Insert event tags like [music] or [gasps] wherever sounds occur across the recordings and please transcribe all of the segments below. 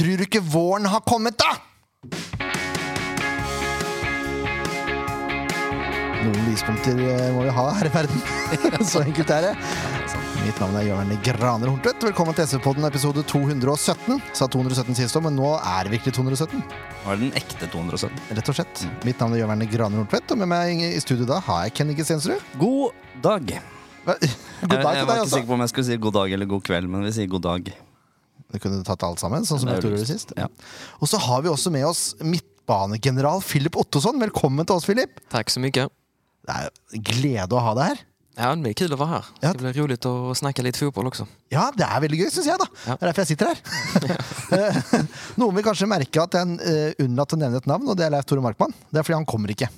Tror du ikke våren har kommet, da? Noen lyspunkter eh, må vi ha her i verden. [laughs] Så enkelt er det. Mitt navn er Jørn Graner Horntvedt. Velkommen til SV-podden episode 217. Sa 217 sist òg, men nå er det virkelig 217. Var det den ekte 217? Rett og slett. Mitt navn er Jørn Graner Horntvedt, og med meg i studio da har jeg Ken Inge Stensrud. God dag. [laughs] God dag jeg, altså. jeg var ikke sikker på om jeg skulle si god dag eller god kveld, men vi sier god dag. Du kunne tatt alt sammen, sånn som jeg er gjorde sist. Ja. Og så har vi også med oss midtbanegeneral Filip Ottosson. Velkommen til oss, Filip. Takk så mye. Det er glede å ha deg her. Ja, det blir kul å være her. Ja. Det blir rolig å snakke litt fotball også. Ja, det er veldig gøy, syns jeg, da. Ja. Det er derfor jeg sitter her. [laughs] [laughs] Noen vil kanskje merke at jeg uh, unnlatt å nevne et navn, og det er Leif Tore Markmann. Det er fordi han kommer ikke.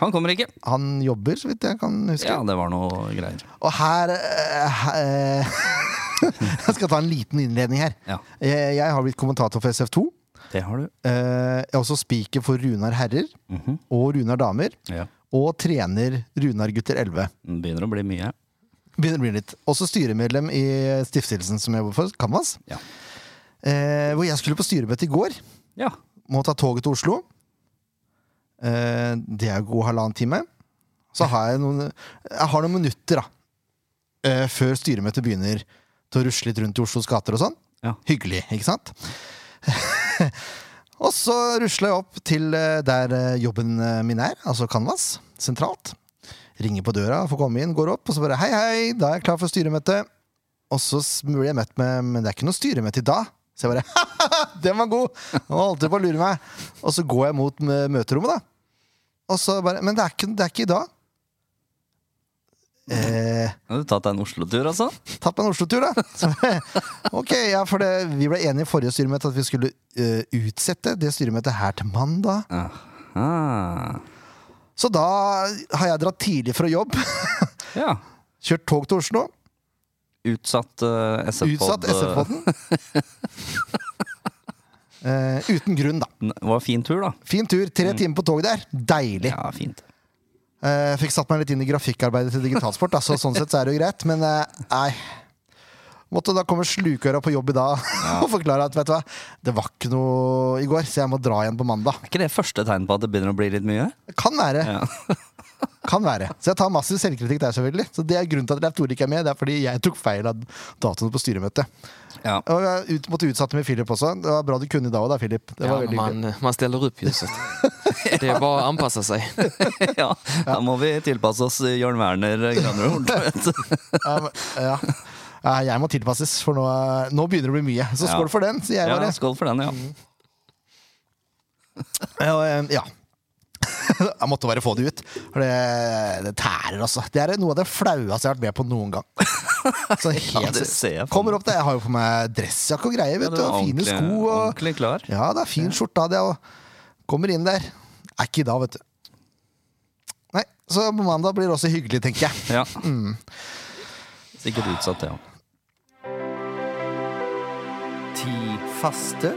Han kommer ikke. Han jobber, så vidt jeg kan huske. Ja, det var noe greier. Og her eh, eh, [laughs] [laughs] Jeg skal ta en liten innledning her. Ja, Jeg, jeg har blitt kommentator for SF2. det har du. Eh, jeg er også speaker for Runar herrer Mhm. og Runar damer. Ja. Og trener Runar gutter 11. Begynner å bli mye. Begynner å bli litt. Også styremedlem i stiftelsen som jeg jobber for, Canvas. Ja. Eh, hvor jeg skulle på styremøte i går. Ja. Må ta toget til Oslo. Eh, det er god halvannen time. Så har jeg noen Jeg har noen minutter da eh, før styremøtet begynner til å rusle litt rundt i Oslos gater og sånn. Ja. Hyggelig, ikke sant? [laughs] og så rusler jeg opp til eh, der eh, jobben eh, min er, altså Canvas, sentralt. Ringer på døra, får komme inn, går opp, og så bare hei, hei, da er jeg klar for styremøte. Og så blir jeg møtt med Men det er ikke noe styremøte i dag. Så jeg bare [laughs] Den var god! Og holdt på å lure meg. Og så går jeg mot møterommet, da. Og så bare Men det er ikke, det er ikke i dag. Eh, Har du tatt deg en Oslo-tur, altså? tatt meg en Oslo-tur, da. [laughs] Ok, ja, for det, Vi ble enige i forrige styremøte at vi skulle uh, utsette det styremøtet her til mandag. Aha. Så da har jeg dratt tidlig fra jobb. [laughs] Ja. Kjørt tog til Oslo. Utsatt uh, SF-pod. Utsatt SF-podden. uh, [laughs] uten grunn, da. Det var fin tur, da. Fin tur. Tre timer på toget der. Deilig. Ja, fint. Eh, fikk satt meg litt inn i grafikkarbeidet til Digitalsport, da, så sånn sett så er det jo greit. Men eh, nei. Måtte da komme slukøra på jobb i dag [laughs] og forklare at vet du hva, det var ikke noe i går, så jeg må dra igjen på mandag. Er ikke det første tegn på at det begynner å bli litt mye? Kan være. Ja. [laughs] Kan være. Så jeg tar massiv selvkritikk der, selvfølgelig. Så det er grunnen til at Leif Tore ikke er med. Det er fordi jeg tok feil av datoene på styremøtet. Ja. Og jeg ut, måtte utsette med Philip også. Det var bra du kunne da òg, da, Philip. Det Ja, var veldig man, man stiller opp, Josef. [laughs] Det er bare å anpasse seg. [laughs] ja. Da må vi tilpasse oss Jørn Werner Granerud. [laughs] Ja, ja. Jeg må tilpasses, for nå, nå begynner det å bli mye. Så skål for den, sier jeg Ja, skål for den, ja. Ja, eh, ja. [laughs] Jeg måtte bare få det ut. For det, det tærer, altså. Det er noe av det flaueste jeg har vært med på noen gang. [laughs] Så Ja, det jeg for Kommer opp der, Jeg har jo på meg dressjakke og greier. Vet du du, og fine sko. Og, klar. ja, det er fin skjorte av det. Og kommer inn der. Er ikke i dag, vet du. Nei, Så på mandag blir det også hyggelig, tenker jeg. Ja. Mm. Sikkert utsatt, det ja. Ti faste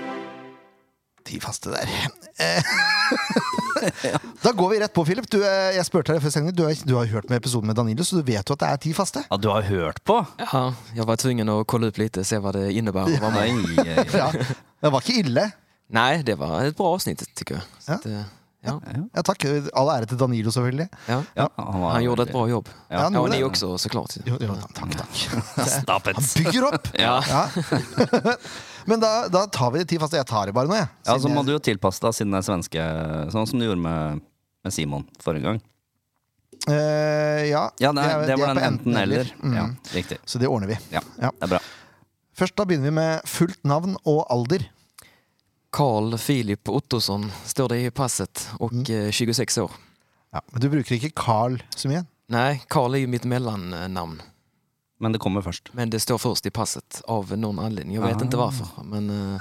Ti faste der. [laughs] [laughs] Da går vi rett på, Philip. Du, eh, jeg spurte deg før sendingen. Du, har- du har hørt med episoden med Danilo, så du vet jo at det er ti faste. Ja, du har hørt på? Ja, Jeg var tvungen å kolla opp litt, se hva det innebærer. Ja. Nei, [laughs] Ja, Det var ikke ille. Nei, det var et bra avsnitt syns jeg. Så Ja. det, ja. Ja, takk. All ære til Danilo, selvfølgelig. Ja. ja, han, var Han gjorde et bra jobb. Ja, Ja, han gjorde och ni det. också såklart. Jo, jo, takk, takk. [laughs] Han bygger opp! Ja. Ja. [laughs] Men da, da tar vi de ti faste. Jeg tar det bare nå, jeg. Ja, så må jeg- du jo tilpasse deg siden det er svenske, sånn som du gjorde med, med Simon forrige gang. Uh, ja, Ja, det, de er, er- det er var den enten-eller. Mm. Ja, riktig. Så det ordner vi. Ja, Ja. det er bra. Først da begynner vi med fullt navn og alder. Karl Filip Ottosson står det i passet och mm. 26 år. Ja, men du bruker ikke Carl så mye? Nei, Carl er jo mitt mellannamn. Men det kommer først. Men det står først i passet av noen anledning. Jeg vet Ah. ikke hvorfor, Men uh,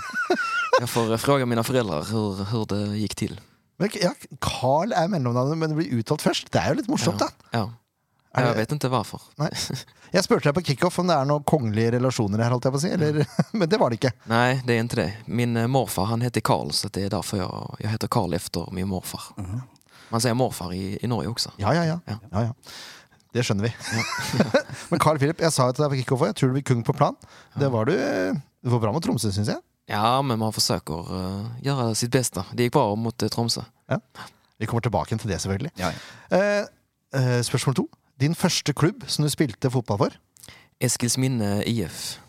jeg får spørre mine foreldre föräldrar hur, hur det gikk til. Men, ja, Carl er mellomnavnet, men det blir uttalt først. Det er jo litt morsomt, da. Ja. Er jeg vet vet hva for. Nei. Jeg spurte deg på kickoff om det er noen kongelige relasjoner her, holdt jeg på å si. Eller, [laughs] men det var det ikke. Nei, det er ikke det. Min eh, morfar han heter Karl så det er derfor jeg, jeg heter Karl efter min morfar. Man sier morfar i, i Norge også. Ja, ja, ja. Ja. ja, ja. Det skjønner vi. [laughs] men Carl Philip, jeg sa jo til deg på kickoff jeg tror du blir kung på plan. Det var du. Du var bra med Tromsø, syns jeg. Ja, men man försöker uh, gjøre sitt beste. Det gikk bra mot uh, Tromsø. Vi kommer tilbake til det, selvfølgelig. Ja, ja. Uh, eh, spørsmål to. Din første klubb som du spilte fotball for? Eskilsminne IF.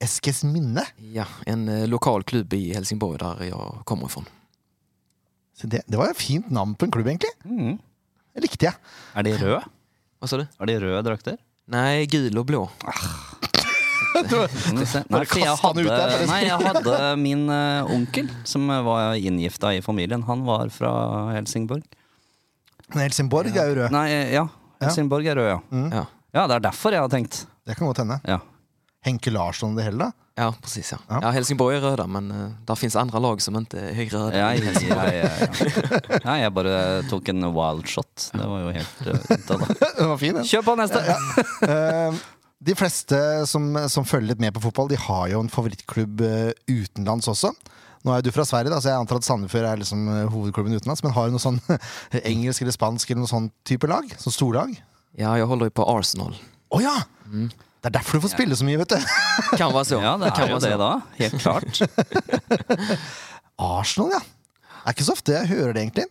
Eskils Minne. Ja, en uh, lokal klubb i Helsingborg der jeg kommer ifrån. Det, det var et fint navn på en klubb, egentlig. Mm. Det likte jeg. Er de røde? Hva sa du? Er de røde drakter? Nei, gul og blå. Ah. [laughs] vi. Nei, jeg hadde, nei, jeg hadde min eh, onkel, som var inngifta i familien. Han var fra Helsingborg. Men Helsingborg er jo rød. Nei, ja. Helsingborg er rød, ja. Ja. Ja, det er derfor jeg har tenkt. Det kan godt hende. Ja. Henke Larsson og det hele, da? Ja, precis ja. Ja. ja. Helsingborg är röda men uh, det finns andra lag som inte är röda. Ja, ja, ja, ja, ja. Nei, jeg bare tok en wild shot. Det var jo helt uh, [laughs] det. Var fin, den. Kjør på neste! Uh, de fleste som, som følger litt med på fotball, de har jo en favorittklubb eh, utenlands også. Nå er du fra Sverige, da, så jeg antar at Sandefjord er liksom eh, hovedklubben utenlands. Men har du noe sånn [laughs] engelsk eller spansk eller noe sånn type lag? Sånn storlag? Ja, jeg holder jo på Arsenal. Å ja! Det er derfor du får spille så mye, vet du. [laughs] Kan være så. Ja, det kan er jo vara det, da. Helt klart. [laughs] Arsenal, ja. Det er ikke så ofte jeg hører det, egentlig.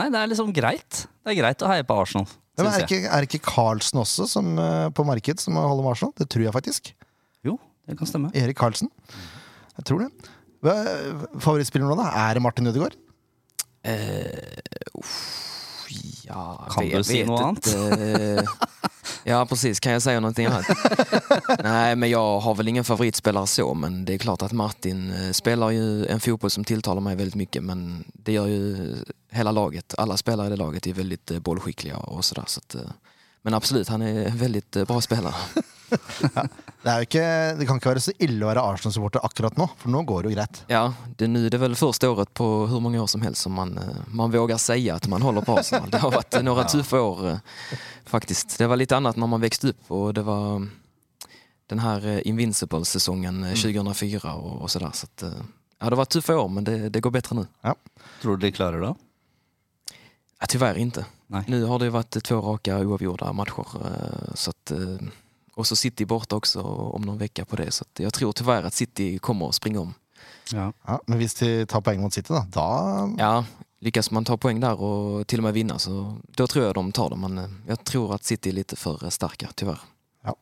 Nei, det er liksom greit. Det er greit å heie på Arsenal, Men er ikke, er ikke Carlsen også som, eh, på marked som holder med Arsenal? Det tror jeg faktisk. Jo, det kan stemme. Erik Karlsen. Jeg tror det. Hva, favorittspiller nå, da? Er det Martin Ødegaard? Uh, uff, ja, Kan du si noe annet? [laughs] ja, precis. Kan jag säga någonting annat? [laughs] Nej, men jag har väl ingen favoritspelare så, men det är klart att Martin spiller spelar ju en fotboll som tilltalar mig väldigt mycket, men det gör ju hela laget. Alla spelare i det laget är väldigt eh, bollskickliga och sådär. Så att, eh, men absolutt, han er en väldigt eh, bra spiller. [laughs] Det, er jo ikke, det kan ikke være så ille å være Arsenal-supporter akkurat nå, for nå går det jo greit. Ja, det, nu är det vel første året på hvor mange år som helst som man, eh, man våger si at man holder på Arsenal. Det har vært noen ja. tøffe år faktisk. Det var litt annet når man vokste opp, og det var mm, den här eh, Invincible-säsongen eh, 2004 og, och sådär. Så att, eh, ja, det var tøffe år men det, det går nå. Ja, Tror du de klarer det? Ja, tyvärr inte. Nej. Nu har det varit två raka oavgjorda matcher. eh, Så att, eh, och så City borta också om någon vecka på det. Så att jag tror tyvärr att City kommer att springa om. Ja. Ja, men hvis de tar poeng mot City, da, da Ja, lyckas man ta poäng där och till och med vinna så då tror jag de tar det. Men jeg jag tror att City är lite för sterke, starka, tyvärr. ja,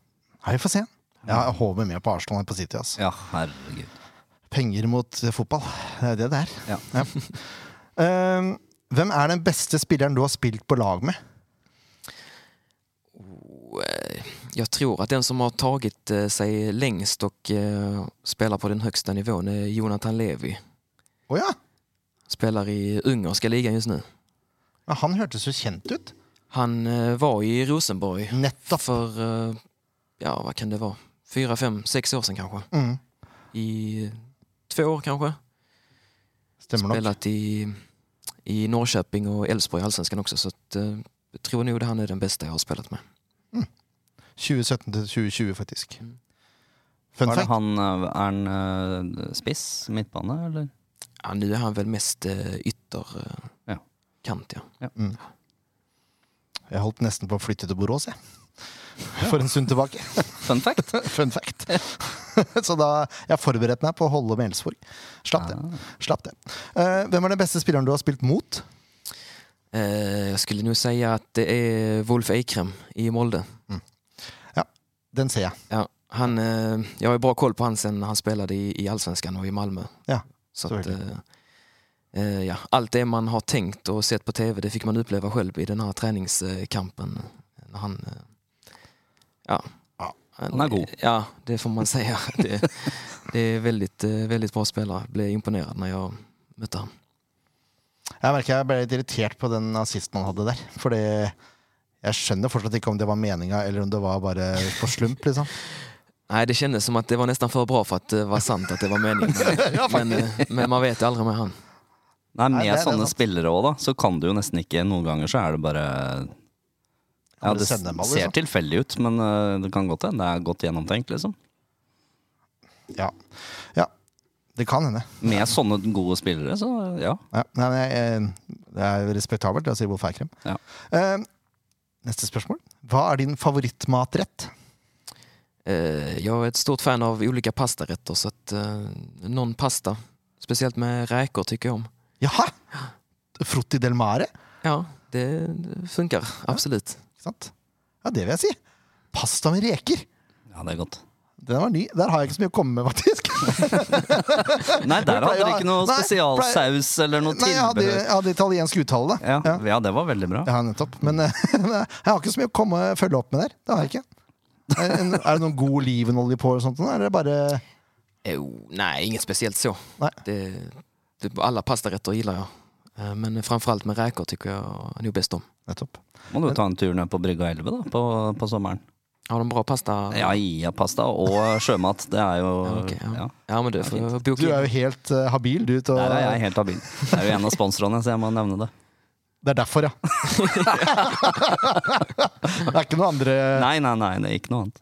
Vi får se. Jeg håper mer på Arsenal enn på City. Altså. ja, herregud. Penger mot eh, fotball. Det er det det er. Ja. [laughs] Eh, hvem er den beste spilleren du har spilt på lag med? Och, eh, Jag tror att den som har tagit seg sig längst och eh, spelar på den högsta nivån är Jonathan Levi. Oh ja! Spelar i ungerska ligan just nu. ja! Han hørtes så kjent ut. Han eh, var i Rosenborg Nettopp. för, eh, ja hva kan det være? fyra, fem, seks år siden, kanskje. Mm. I två år kanskje. Stemmer nok. Spelat i, i Norrköping och Elfsborg i Allsvenskan också. Så att, eh, jag tror nog det han är den bästa jag har spelat med. 2017 till 2020, faktisk. Mm. Fun fact. han, eh, er han eh, spiss? Midtbane, eller? Ja, nu är han väl mest ytterkant, ja. eh, Ja. Mm. Ja. Jeg holdt nesten på å flytte til Borås, jeg. [laughs] For en stund tilbake. [laughs] Fun fact. [laughs] Fun fact. Så da jeg forberedte meg på å holde med Elsborg. Slapp det. Ah. Slapp det. Uh, hvem er den beste spilleren du har spilt mot? Uh, jeg skulle nå si at det er Wolf Eikrem i Molde. Ja, Den ser jeg. Ja, han, uh, jeg har jo bra koll på han siden han spilte i, i Allsvenskan og i Malmö. Ja, Så at, Uh, ja, Alt det man har tenkt og sett på tv, det fikk man oppleve selv i denne treningskampen. Når han, eh, ja, Ja, han er god. Ja, det får man si. Det, det är väldigt, eh, väldigt bra spelare. Ble imponert når jeg møtte ham. Jeg merker jeg ble litt irritert på den assisten han hadde der. Fordi jeg skjønner fortsatt ikke om det var meninga, eller om det var bare på slump, liksom. Nei, det kjennes som at det var nesten for bra for at det var sant at det var meningen. [laughs] Men, men, eh, man vet aldri aldrig med han. Nei, Nei, med det sånne spillere òg, da, så kan du jo nesten ikke Noen ganger så er det bare Ja, det sende en ser liksom? tilfeldig ut, men eh, det kan godt hende det er godt gjennomtenkt, liksom. Ja. ja. Det kan hende. Med sånne gode spillere, så ja. Ja. Nei, men jeg, eh, det er respektabelt, det sier Wolf Eikrem. Ja. Uh, neste spørsmål. Hva er din favorittmatrett? Uh, jeg er et stort fan av ulike pastaretter, så at, uh, noen pasta, Spesielt med reker tycker jeg om. Jaha! Frutti del mare? Ja, det funker absolutt. absolut. Ikke sant? Ja, det vil jeg si. Pasta med reker. Ja, det er godt. Den var ny. Der har jeg ikke så mye å komme med, faktisk. [laughs] Nei, der hadde dere ikke noe spesialsaus eller noe Nei, jeg hadde, tilbehør. jeg hadde italiensk uttale, da. Ja, ja, det var veldig bra. Ja, nettopp. [laughs] Men eh, jeg har ikke så mye å komme følge opp med der. Det har jeg ikke. Er det noen god olivenolje på, eller sånt, eller er det bare Jo, nei, inget spesielt så. Nei. Det, det, alla pastarätter gillar jag. Eh, framfor alt med räkor tycker jag nog bäst om. Nettopp. Må du ta en tur ned på Brygga 11 da, på, på sommeren. Har de bra pasta? Ja, ja, pasta og sjømat. Det er jo Ja, okay, ja. ja. ja. men du får Du er jo helt uh, habil, du. Til å, Der er jeg helt habil. Det er jo en av sponsorene, så jeg må nevne det. Det er derfor, ja. [laughs] [laughs] det er ikke noe andre Nei, nei, nei, det er ikke noe annet.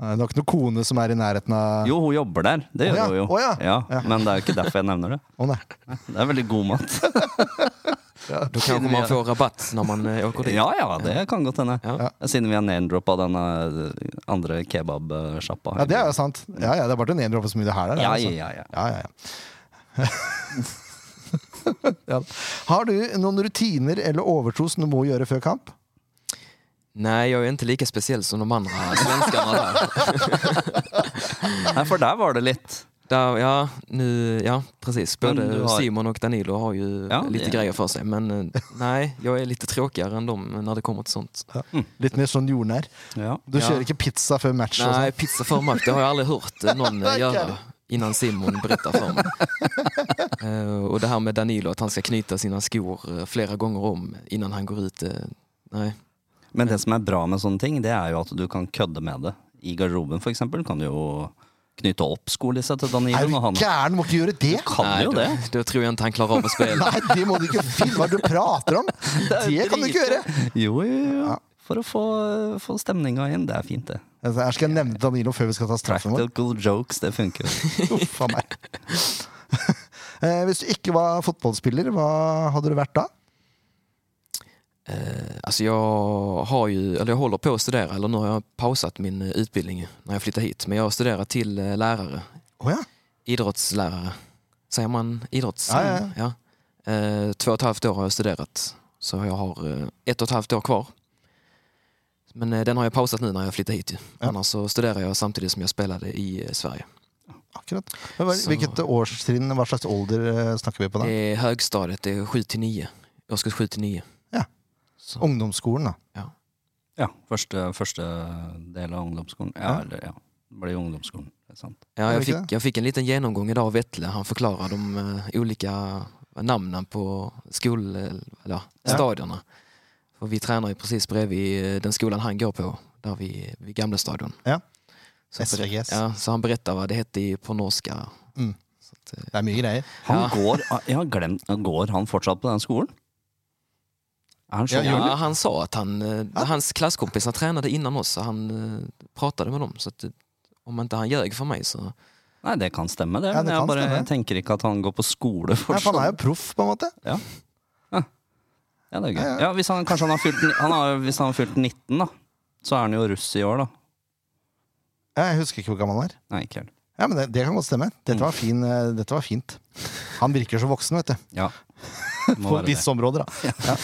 Nei, Det er ikke noen kone som er i nærheten av Jo, hun jobber der. Det gjør gjør ja, hun jo. Oh, ja. Ja. Men det er jo ikke derfor jeg nevner det. [laughs] Oh, nei. Det er veldig god mat. [laughs] du kan man få rabatt når man eh, åker dit. Ja ja, det kan godt hende. Ja. Siden vi har name-droppa denne eh, andre kebabsjappa. Ja, det er jo sant. Ja, ja, Det er bare til å name-droppe så mye det her der. Ja, altså. ja, ja. Ja, ja, ja. ja. [laughs] Har du noen rutiner eller overtro som du må gjøre før kamp? Nej, jag är inte lika speciell som de andra svenskarna [laughs] där. Nei, for der var det litt. där ja, nu, ja, precis. Både har- Simon och Danilo har ju Ja, lite ja. grejer för sig. Men nei, jeg er litt tråkigere enn dem når det kommer til sånt. Litt mer sånn jordnær. Ja. Du Ja. kjører ikke pizza før match? og Nej, sånn? pizza før match, det har jeg aldri hørt [laughs] noen någon eh, innan Simon berättar för mig. uh, [laughs] och det här med Danilo, att han ska knyta sina skor flere flera gånger om innan han går ut. Uh, Nej. Men det som er bra med sånne ting, det er jo at du kan kødde med det. I garderoben, for eksempel, kan du jo knytte opp skolissa til Er du han gæren? Må ikke gjøre det! Du kan Nei, jo det. det. du tror han klarar av att. Nei, det må du ikke finne Hva du prater om? Det kan du ikke gjøre! Jo, jo, jo. Ja. For å få, få stemninga inn. Det er fint, det. Altså, Her skal jeg nevne Danilo før vi skal ta straffen vår. Practical jokes, det funker. [laughs] Uff a meg. [laughs] Eh, Hvis du ikke var fotballspiller, hva hadde du vært da? Eh, alltså jag har ju, eller jag håller på att studera, eller nu har jag pausat min eh, utbildning när jag flyttade hit. Men jag har studerat till eh, lärare, Oh ja. idrottslärare. Säger man idrottslärare? Ja, ja, ja. två och ett halvt år har jag studerat. Så jag har ett och ett halvt år kvar. Men den har jag pausat nu när jag flyttade hit. Ja. Annars så studerar jag samtidigt som jag spelade i Sverige. Akkurat. Men hva- Så- årstrinn, vad slags ålder snackar vi på Där? Det är högstadiet, det är 7 till 9. Årskurs 7 till 9. Så, Ungdomsskolen, da. ja. Ja, første, første del av ungdomsskolen. Ja, Ja. eller ja. Det blir ungdomsskolen. Det er sant. Ja, jeg fikk, jeg fick, inte? jag fick en liten gjennomgang i dag av Vettle. Han forklarer de uh, ulike navnene på skole... eh, eller, Ja. For vi trener jo precis bredvid i den skolen han går på, der vi, vi gamle stadion. Ja. Så, SVGS. ja, så han beretter hva det heter på norsk. Mm. Så eh, Det er mye greier. Han Ja. går, jeg har glemt, går han fortsatt på den skolen? Han Ja, ja, han sa att han, ja. hans klasskompisar tränade innan oss, så han eh, pratade med dem. Så att, eh, om inte han ljög för mig så... Nei, det kan stemme, det. Ja, det men jeg, kan bare, stemme. jeg tenker ikke at han går på skole Nei, for han er jo proff, på en måte. Ja, det er gøy. Ja, ja. Ja, hvis han, kanskje han har fylt, han har, hvis han har fylt 19, da, så er han jo russ i år, da. Ja, Jeg husker ikke hvor gammel han er. Nei, ikke helt. Ja, men det, det kan godt stemme. Dette var, fin, eh, dette var fint. Han virker så voksen, vet du. Ja. På være det. visse områder, da. Ja.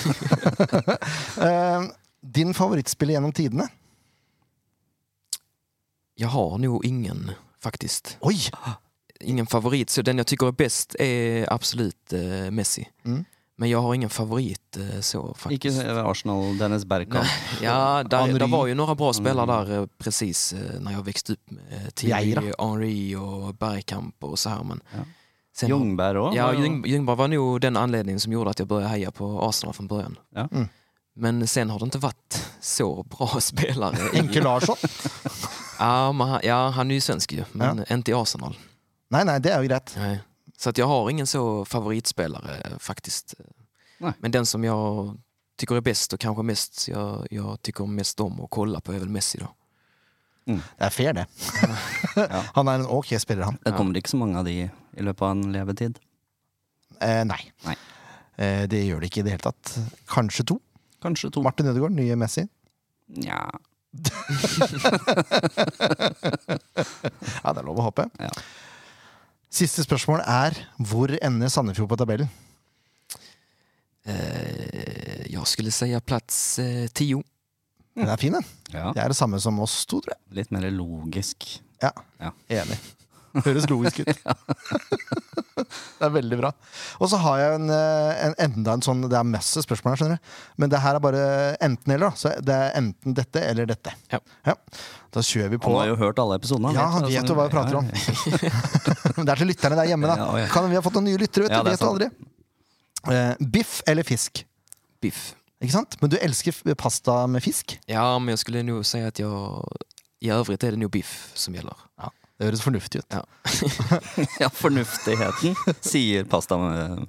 [laughs] Eh, Din favorittspiller gjennom tidene? Jeg har nå ingen faktisk. Oi! ingen favorit. Så den jeg syns er best, er absolut uh, Messi. Mm. Men jeg har ingen favorit eh, så faktisk. Ikke Arsenal, Dennis Bergkamp. Ja, det var jo noen bra spillere der presis når precis vokste opp. Henri og Bergkamp og så her, Men Ja. Sen, Ljungberg òg. Ja, Ljung, Ljungberg var jo den anledningen som gjorde at jeg började heja på Arsenal från början. Ja. Mm. Men sen har det inte varit så bra [laughs] spelare. Enkel Henke Larsson? [laughs] Ja, ja, han är ju svensk ju, men inte i Arsenal. Nei, nei, det er jo greit. Nej. Så att jag har ingen så favoritspelare faktiskt. Nej. Men den som jag tycker är bäst och kanske mest jag, jag tycker mest om att kolla på är väl Messi då. Det er fair, det. [laughs] Ja. Han er en ok spiller, han. Det kommer ikke så mange av de i løpet av en levetid. Eh, nei. Nei. Eh, det gjør det ikke i det hele tatt. Kanskje to. Kanskje to. Martin Ødegaard, nye Messi. Nja [laughs] Ja, det er lov å håpe. Ja. Siste spørsmål er hvor ender Sandefjord på tabellen? Eh, jeg skulle si plass eh, tio. Den er fin, den. Ja, Det er det samme som oss to, tror jeg. litt mer logisk. Ja, Ja. enig. Høres logisk ut. [laughs] det er veldig bra. Og så har jeg en, eh, en, enda en sånn Det er masse spørsmål her, skjønner du. Men det her er bare enten-eller. Så det er enten dette eller dette. Ja. Da kjører vi på. Han har jo hørt alle episodene. Ja, han vet jo hva vi prater om. [laughs] [laughs] Det er til lytterne der hjemme, da. Ja, ja. Kan vi ha fått noen nye lyttere, vet du. det Vet du aldri. Uh, biff eller fisk? Biff. Ikke sant? Men du elsker pasta med fisk? Ja, men jeg skulle jo si at jeg I øvrig er det jo biff som gäller. Det høres fornuftig ut. Ja. [laughs] Ja, fornuftigheten sier pasta med,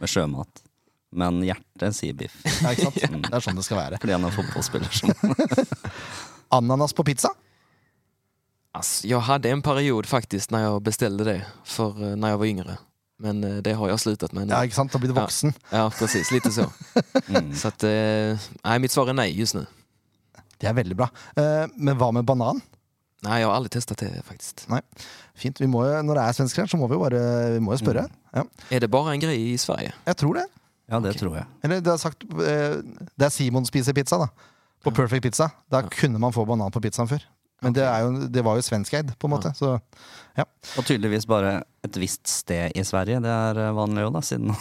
med sjømat. Men hjertet sier biff. Ja, ikke sant? Mm. Det er sånn det skal være. Fordi han er fotballspiller som [laughs] Ananas på pizza? Altså, jeg hadde en periode faktisk når jeg bestilte det for når jeg var yngre. Men eh, det har jeg sluttet med. Ja, ikke sant? Da blir du voksen. Ja, precis. Lite så. [laughs] mm. Så at, nei, mitt svar er nei just nu. Det er veldig bra. Eh, men hva med banan? Nej, jeg har aldri testa TV, det Nei, Fint. Vi må jo, når det er svensker her, så må vi jo bare vi må jo spørre. Ja. Er det bare en greie i Sverige? Jeg tror det. Ja, det okay. tror jeg. Eller det er sagt eh, Det er Simon spiser pizza, da. På Perfect Pizza. Da Ja. kunne man få banan på pizzaen før. Men det, er jo, det var jo svenskeid, på en måte. Så Og tydeligvis bare et visst sted i Sverige. Det er eh, vanlig òg, da, siden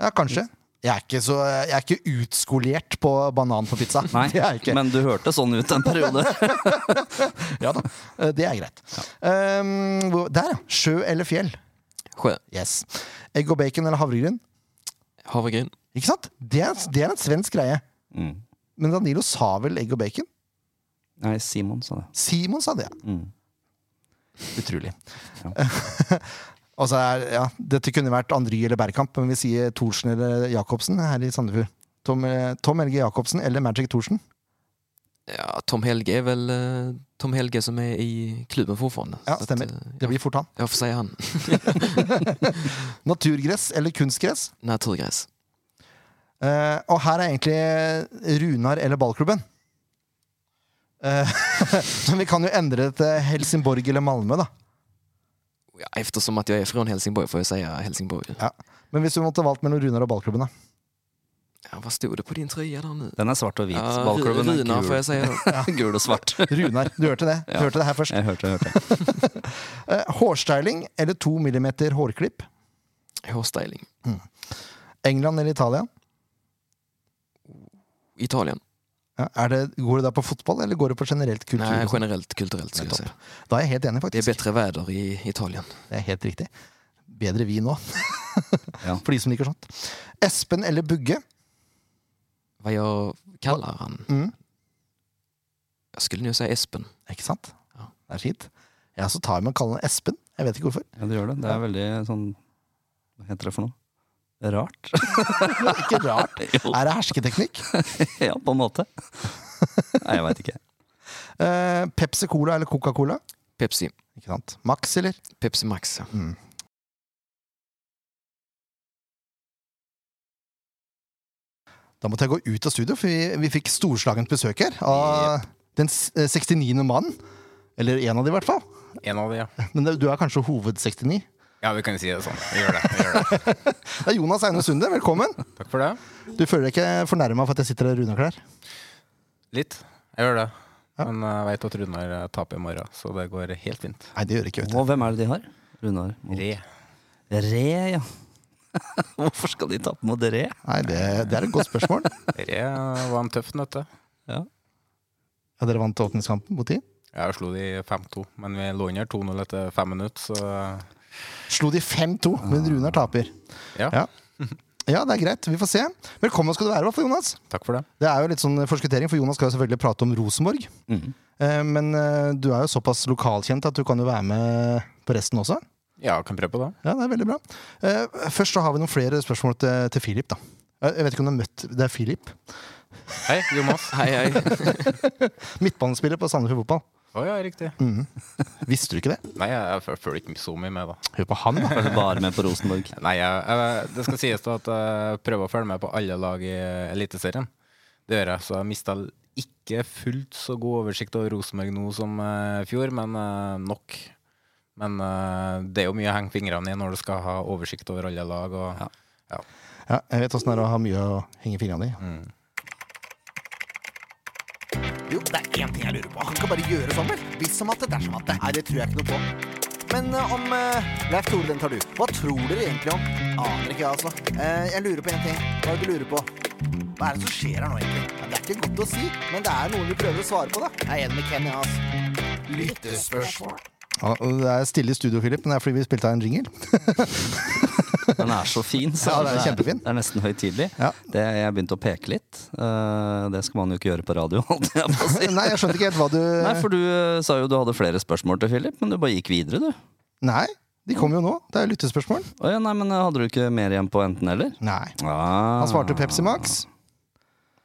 ja, kanskje. [laughs] Jeg er ikke, så, jeg er ikke utskolert på banan på pizza. Nei, [laughs] Det er jeg ikke. men du hørte sånn ut en periode. [laughs] Ja da, eh, Det er greit. Um, der, ja. Sjø eller fjell? Sjø. Yes. Egg og bacon eller havregryn? Havregryn. Ikke sant? Det er, det er en svensk greie. Mm. Men Danilo sa vel egg og bacon? Nei, Simon sa det. Simon sa det. Mm. Utrolig. Og [laughs] så er, ja, dette kunne vært Andry eller Bergkamp, men vi sier Thorsen eller Jacobsen her i Sandefjord. Tom, eh, Tom Helge Jacobsen eller Magic Thorsen? Ja, Tom Helge er väl eh, Tom Helge som er i klubben fortfarande. Ja, stemmer. eh, Det blir fort han. jag får si han. [laughs] Naturgress eller kunstgress? Naturgress. Uh, og her er egentlig Runar eller ballklubben. Uh, [laughs] men vi kan jo endre det til Helsingborg eller Malmö, da. Ja, eftersom att jag är från Helsingborg får jag säga Helsingborg. Ja. Men hvis du måtte valgt mellom Runar og ballklubben, da? Ja, vad stod det på din tröja där nu? Den er svart og hvit. Ja, Ballklubben er Runar får [laughs] gul. si säga då. gul og svart. [laughs] Runar. Du hørte det? Du Ja. hørte det her først. Jeg hørte, jeg hørte. [laughs] Eh, hårstyling eller to millimeter hårklipp? Hårstyling. England eller Italia? Italien. Ja, er det, går det da på fotball, eller går det på generelt kultur? Nei, generelt kulturelt, skal jeg Nettopp. Da er jeg helt enig, faktisk. Det er bedre vær i Italien. Det er helt riktig. Bedre vi nå. Ja. [laughs] for de som liker sånt. Espen eller Bugge? Hva jeg kaller han? Mm. Jeg skulle jo si Espen. Ikke sant? Ja. Det er fint. Jeg også tar med å kalle han Espen. Jeg vet ikke hvorfor. ja, det gjør det. Det er veldig sånn Hva heter det for noe? Rart. [laughs] Ikke rart. [laughs] Er det hersketeknikk? [laughs] Ja, på en måte. Nei, jeg veit ikke. Eh, Pepsi Cola eller Coca-Cola? Pepsi. Ikke sant? Max, eller? Pepsi Max. Mm. Da måtte jeg gå ut av studio, for vi, vi fikk storslagent besøk her av den eh, 69. mannen. Eller en av de, i hvert fall. En av de, ja. Men du er kanskje hoved-69? Ja, vi kan si det sånn. Vi gjør det. Vi gjør det. [laughs] Det er Jonas Aune Sunde, velkommen. Takk for det. Du føler deg ikke fornærma for at jeg sitter i Runar-klær? Litt. Jeg gjør det. Ja. Men jeg vet at Runar eh, taper i morgen, så det går helt fint. Nei, det gjør ikke, vet du. Og hvem er det de har? Runar? Re. Re, ja. [laughs] Hvorfor skal de tape mot Re? Nei, det, det er et godt spørsmål. Re var en tøff nøtte. Ja. Ja, dere vant åpningskampen mot de? Jeg slo de 5-2, men vi lå under 2-0 etter fem minutter, så Slo de 5-2, men Runar taper. ja. Ja. Ja, det er greit. Vi får se. Velkommen skal du være, for Jonas. Takk for det. Det er jo litt sånn forskuttering, for Jonas skal jo selvfølgelig prate om Rosenborg. Mm. Eh, Men eh, du er jo såpass lokalkjent at du kan jo være med på resten også. Ja, kan prøve på det. Ja, det er veldig bra. Eh, Først så har vi noen flere spørsmål til, til Filip. da. Jeg vet ikke om du har møtt Det er Filip. Hei, Jonas. [laughs] Hei, hei. [laughs] Midtbanespiller på Sandefjord Fotball. Å ja, riktig. Mm. Visste du ikke det? Nei, jeg, jeg følger ikke så mye med, da. Hør på han, da. Følger bare med på Rosenborg? [laughs] Nei, jeg, jeg, det skal sies da at jeg prøver å følge med på alle lag i Eliteserien. Det gjør jeg, så jeg mista ikke fullt så god oversikt over Rosenborg nå som eh, i fjor, men eh, nok. Men eh, det er jo mye å henge fingrene i når du skal ha oversikt over alle lag. Og, Ja. Ja, jeg vet åssen det er å ha mye å henge fingrene i. Mm. Jo, det er én ting jeg lurer på. Han kan bare gjøre sånn, vel? Hvis som at det, dersom at det. Nei, det tror jeg ikke noe på. Men eh, om uh, Leif Tore, den tar du. Hva tror dere egentlig om? Aner ikke, jeg, altså. Uh, jeg lurer på én ting. Hva er det du lurer på? Hva er det som skjer her nå, egentlig? Ja, det er ikke godt å si, men det er noen vi prøver å svare på, da. Jeg er enig med Kenny, altså. Lyttespørsmål. Ja, det er stille i studio, Philip, men det er fordi vi spilte av en jingle. [laughs] Den er så fin. Så Ja, den er kjempefin. Det er nesten høytidelig. Ja. Det, jeg begynte å peke litt. Eh, det skal man jo ikke gjøre på radio. [laughs] jeg på si. Nei, jeg skjønte ikke helt hva du Nei, for du eh, sa jo du hadde flere spørsmål til Philip, men du bare gikk videre, du. Nei, de kom jo nå. Det er lyttespørsmål. Oh, ja, nei, men eh, Hadde du ikke mer igjen på enten-eller? Nei. Ah, Han svarte Pepsi Max.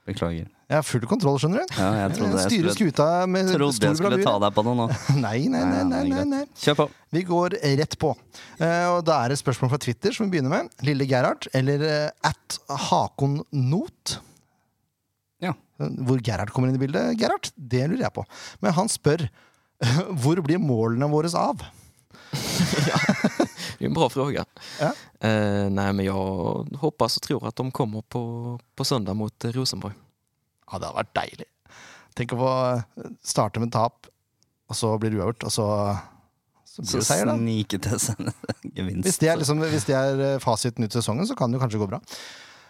Beklager. Jeg har full kontroll, skjønner du. Ja, jeg trodde jeg Styrer skulle, skuta med trodde stor jeg skulle ta deg på noe nå. [laughs] Nei, nei, nei, nei, nei, nei. Kjør på. Vi går rett på. Uh, og Da er det et spørsmål fra Twitter som vi begynner med. Lille Gerhard, eller uh, at Hakon Not. Ja. Hvor Gerhard kommer inn i bildet, Gerhard, det lurer jeg på. Men han spør [laughs] hvor blir målene våre av? [laughs] ja, Det är en bra fråga. Ja. Uh, nej, men jag hoppas och tror att de kommer på, på söndag mot eh, Rosenborg. Ja, det hadde vært deilig. Tenk å få starte med tap, og så blir det uavgjort, og så, så blir Så det seier, da. snike til seg [laughs] en gevinst. Hvis det er, liksom, hvis det er eh, fasiten ut sesongen, så kan det jo kanskje gå bra.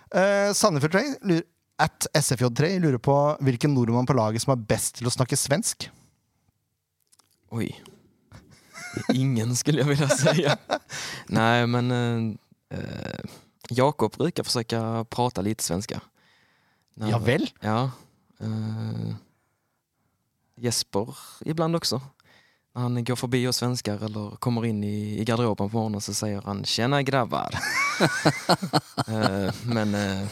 Uh, Sandefjord 3, lurer, at SFJ3 lurer på hvilken nordmann på laget som er best til å snakke svensk. Oi. Ingen skulle jeg vilja säga. Nei, men uh, eh, Jakob brukar försöka prata lite svenska. Ja vel? Ja. Uh, Jesper iblant også. När han går forbi oss svensker eller kommer inn i, i garderoben på morgenen, så sier han “tjena grabbar”. uh, [laughs] men uh,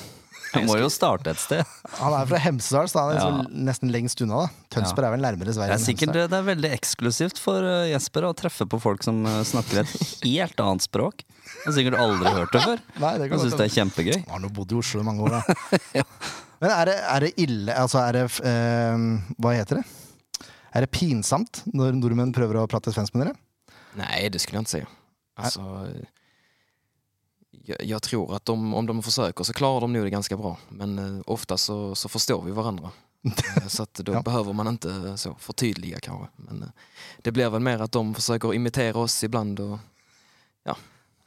Han må jo starte et sted. Han er fra Hemsedal, så han er Ja. liksom nesten lengst unna. da Tønsberg er vel nærmere Det er sikkert det, det er veldig eksklusivt for uh, Jesper å treffe på folk som snakker et helt annet språk. Han har sikkert aldri hørt det før. [laughs] Nei, det Han syns det er kjempegøy. Han har nå bodd i Oslo i mange år, da. [laughs] Men er det, er det ille Altså, er det uh, Hva heter det? Er det pinsamt når nordmenn prøver å prate svensk med dere? Nei, det skulle jeg ikke si. Altså jeg, jag, jag tror at de, om de forsøker, så klarer de det ganske bra. Men uh, ofte så, så forstår vi varandra. Eh, Så att [laughs] då Ja. behöver man inte så förtydliga kanske. Men det blir väl mer at de forsøker å imitere oss ibland och ja,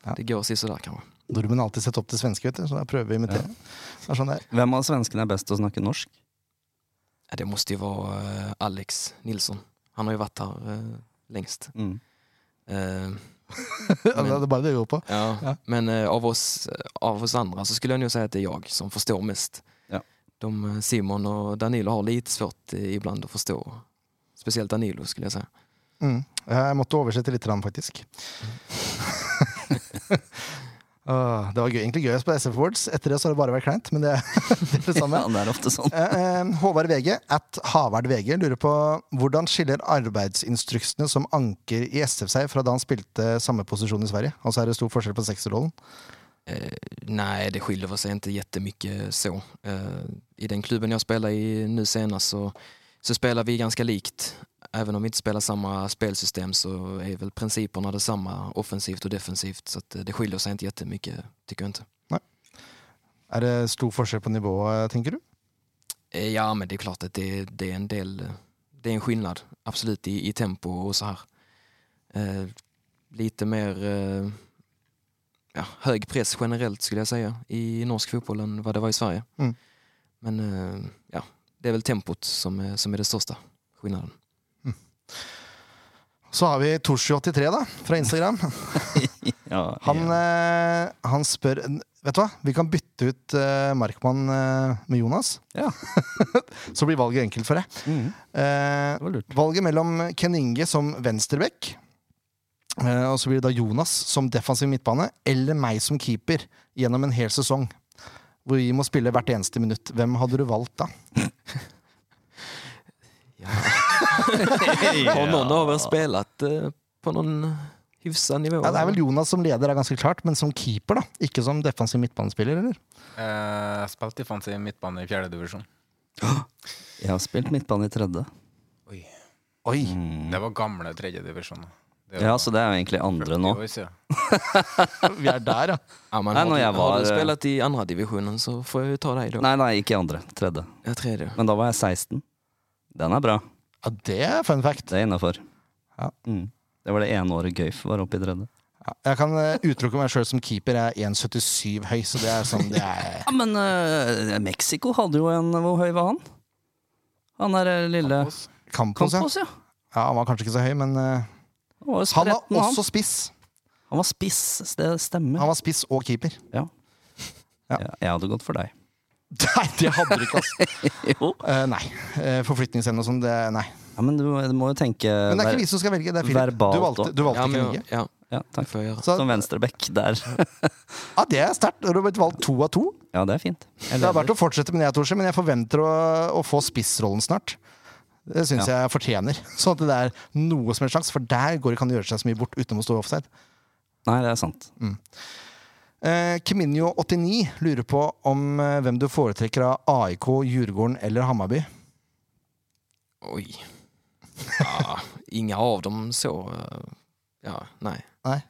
Ja. det går sådär kanske. Nordmenn har alltid sett opp til svenske, vet du, så jeg prøver å imitere. Er sånn. Hvem av svenskene er best til å snakke norsk? Ja, Det måtte jo være eh, Alex Nilsson. Han har jo vært her uh, lengst. Mm. [laughs] Uh, men, det er bare det vi går på. Ja, Ja. men uh, av, oss, av oss andre så skulle han jo si at det er jeg som forstår mest. Ja. De, eh, Simon og Danilo har litt svårt iblant å forstå. Spesielt Danilo skulle jeg si. Mm. Jeg måtte oversette litt, faktisk. [laughs] [laughs] Åh, det var gøy, egentlig gøy å spille SF Awards. Etter det så har det bare vært kleint, men det, [laughs] det er det samme. [laughs] Ja, det er ofte sånn. Eh, eh, Håvard VG, at Havard VG, lurer på hvordan skiller arbeidsinstruksene som anker i SF seg fra da han spilte samme posisjon i Sverige? Altså er det stor forskjell på sekserrollen? Eh, nei, det skiljer seg ikke jettemye så. Eh, I den klubben jeg spiller i nå senest, så, så spiller vi ganske likt. Även om vi inte spelar samma spelsystem så är väl principerna detsamma offensivt och defensivt. Så eh, det skiljer sig inte jättemycket, tycker jag inte. Er det stor forskjell på nivået, tenker du? Eh, Ja, men det är klart att det, det är en del, eh, det är en skillnad, absolut i, i tempo och så här. Eh, lite mer eh, ja, hög press generellt skulle jag säga i norsk fotboll än vad det var i Sverige. Mm. Men eh, ja, det är väl tempot som är, som är det största skillnaden. Så har vi Torsi83 da, fra Instagram. [laughs] Ja, Han, eh, han spør Vet du hva, vi kan bytte ut eh, Markmann eh, med Jonas. Ja. [laughs] Så blir valget enkelt for deg. Mm. Eh, valget mellom Ken Inge som venstreback, eh, og så blir det da Jonas som defensiv midtbane, eller meg som keeper gjennom en hel sesong. Hvor vi må spille hvert eneste minutt. Hvem hadde du valgt da? [laughs] Ja. [laughs] Har noen av dere spelat eh, på noen hyfsa nivå? Ja, det er vel Jonas som leder, er ganske klart, men som keeper, da. Ikke som defensiv midtbanespiller, eller? Eh, spilte defensiv midtbane i fjerde divisjon. [gasps] Jeg har spilt midtbane i tredje. Oi. Oi! Mm. Det var gamle tredjedivisjon. Ja, så det er jo egentlig andre nå. [laughs] Vi er der, ja. Ja, men Nei, når jeg jeg har var, du spilt i andre divisionen så får jeg ju ta deg då. Nei, nei, ikke i andre. Tredje. Ja, tredje. Men da var jeg 16. Den er bra. ja. Det er fun fact. Det er innafor. Ja. Mm. Det var det ene året Gøyf var oppe i tredje. Ja. Jeg kan eh, utelukke meg sjøl som keeper. Jeg er 1,77 høy, så det er sånn det er [laughs] Ja, men uh, Mexico hadde jo en Hvor høy var han? Han der eh, lille Campos. Ja. Campos, ja. ja. Han var kanskje ikke så høy, men eh, Han var jo han spretten, var han. også spiss. Han var spiss, det stemmer. Han var spiss og keeper. Ja. Ja. Ja, jeg hadde gått for deg. [laughs] Nei, det hadde du ikke, altså. [laughs] Jo. Eh, nei. Uh, Forflytningsevne og sånn, det Nei. Ja, men du, du må jo tenke Men det er ikke vi som skal velge, det er Filip. Du valgte, du valgte Ja, ikke men, Norge. ja, Ja, takk. Så, Som venstreback der. [laughs] ja, det er sterkt. Du har blitt valgt to av to. Ja, det er fint. Det har vært å fortsette med det, Torse, men jeg forventer å, å få spissrollen snart. Det syns Ja. jeg fortjener. Sånn at det er noe som helst slags, for der går, kan det gjøre seg så mye bort uten å stå offside. Nei, det er sant. Eh, Kiminio89 lurer på om eh, hvem du foretrekker av AIK, Djurgården eller Hammarby. Oj. Ja, [laughs] inga av dem så. eh, Ja, nei. Nei.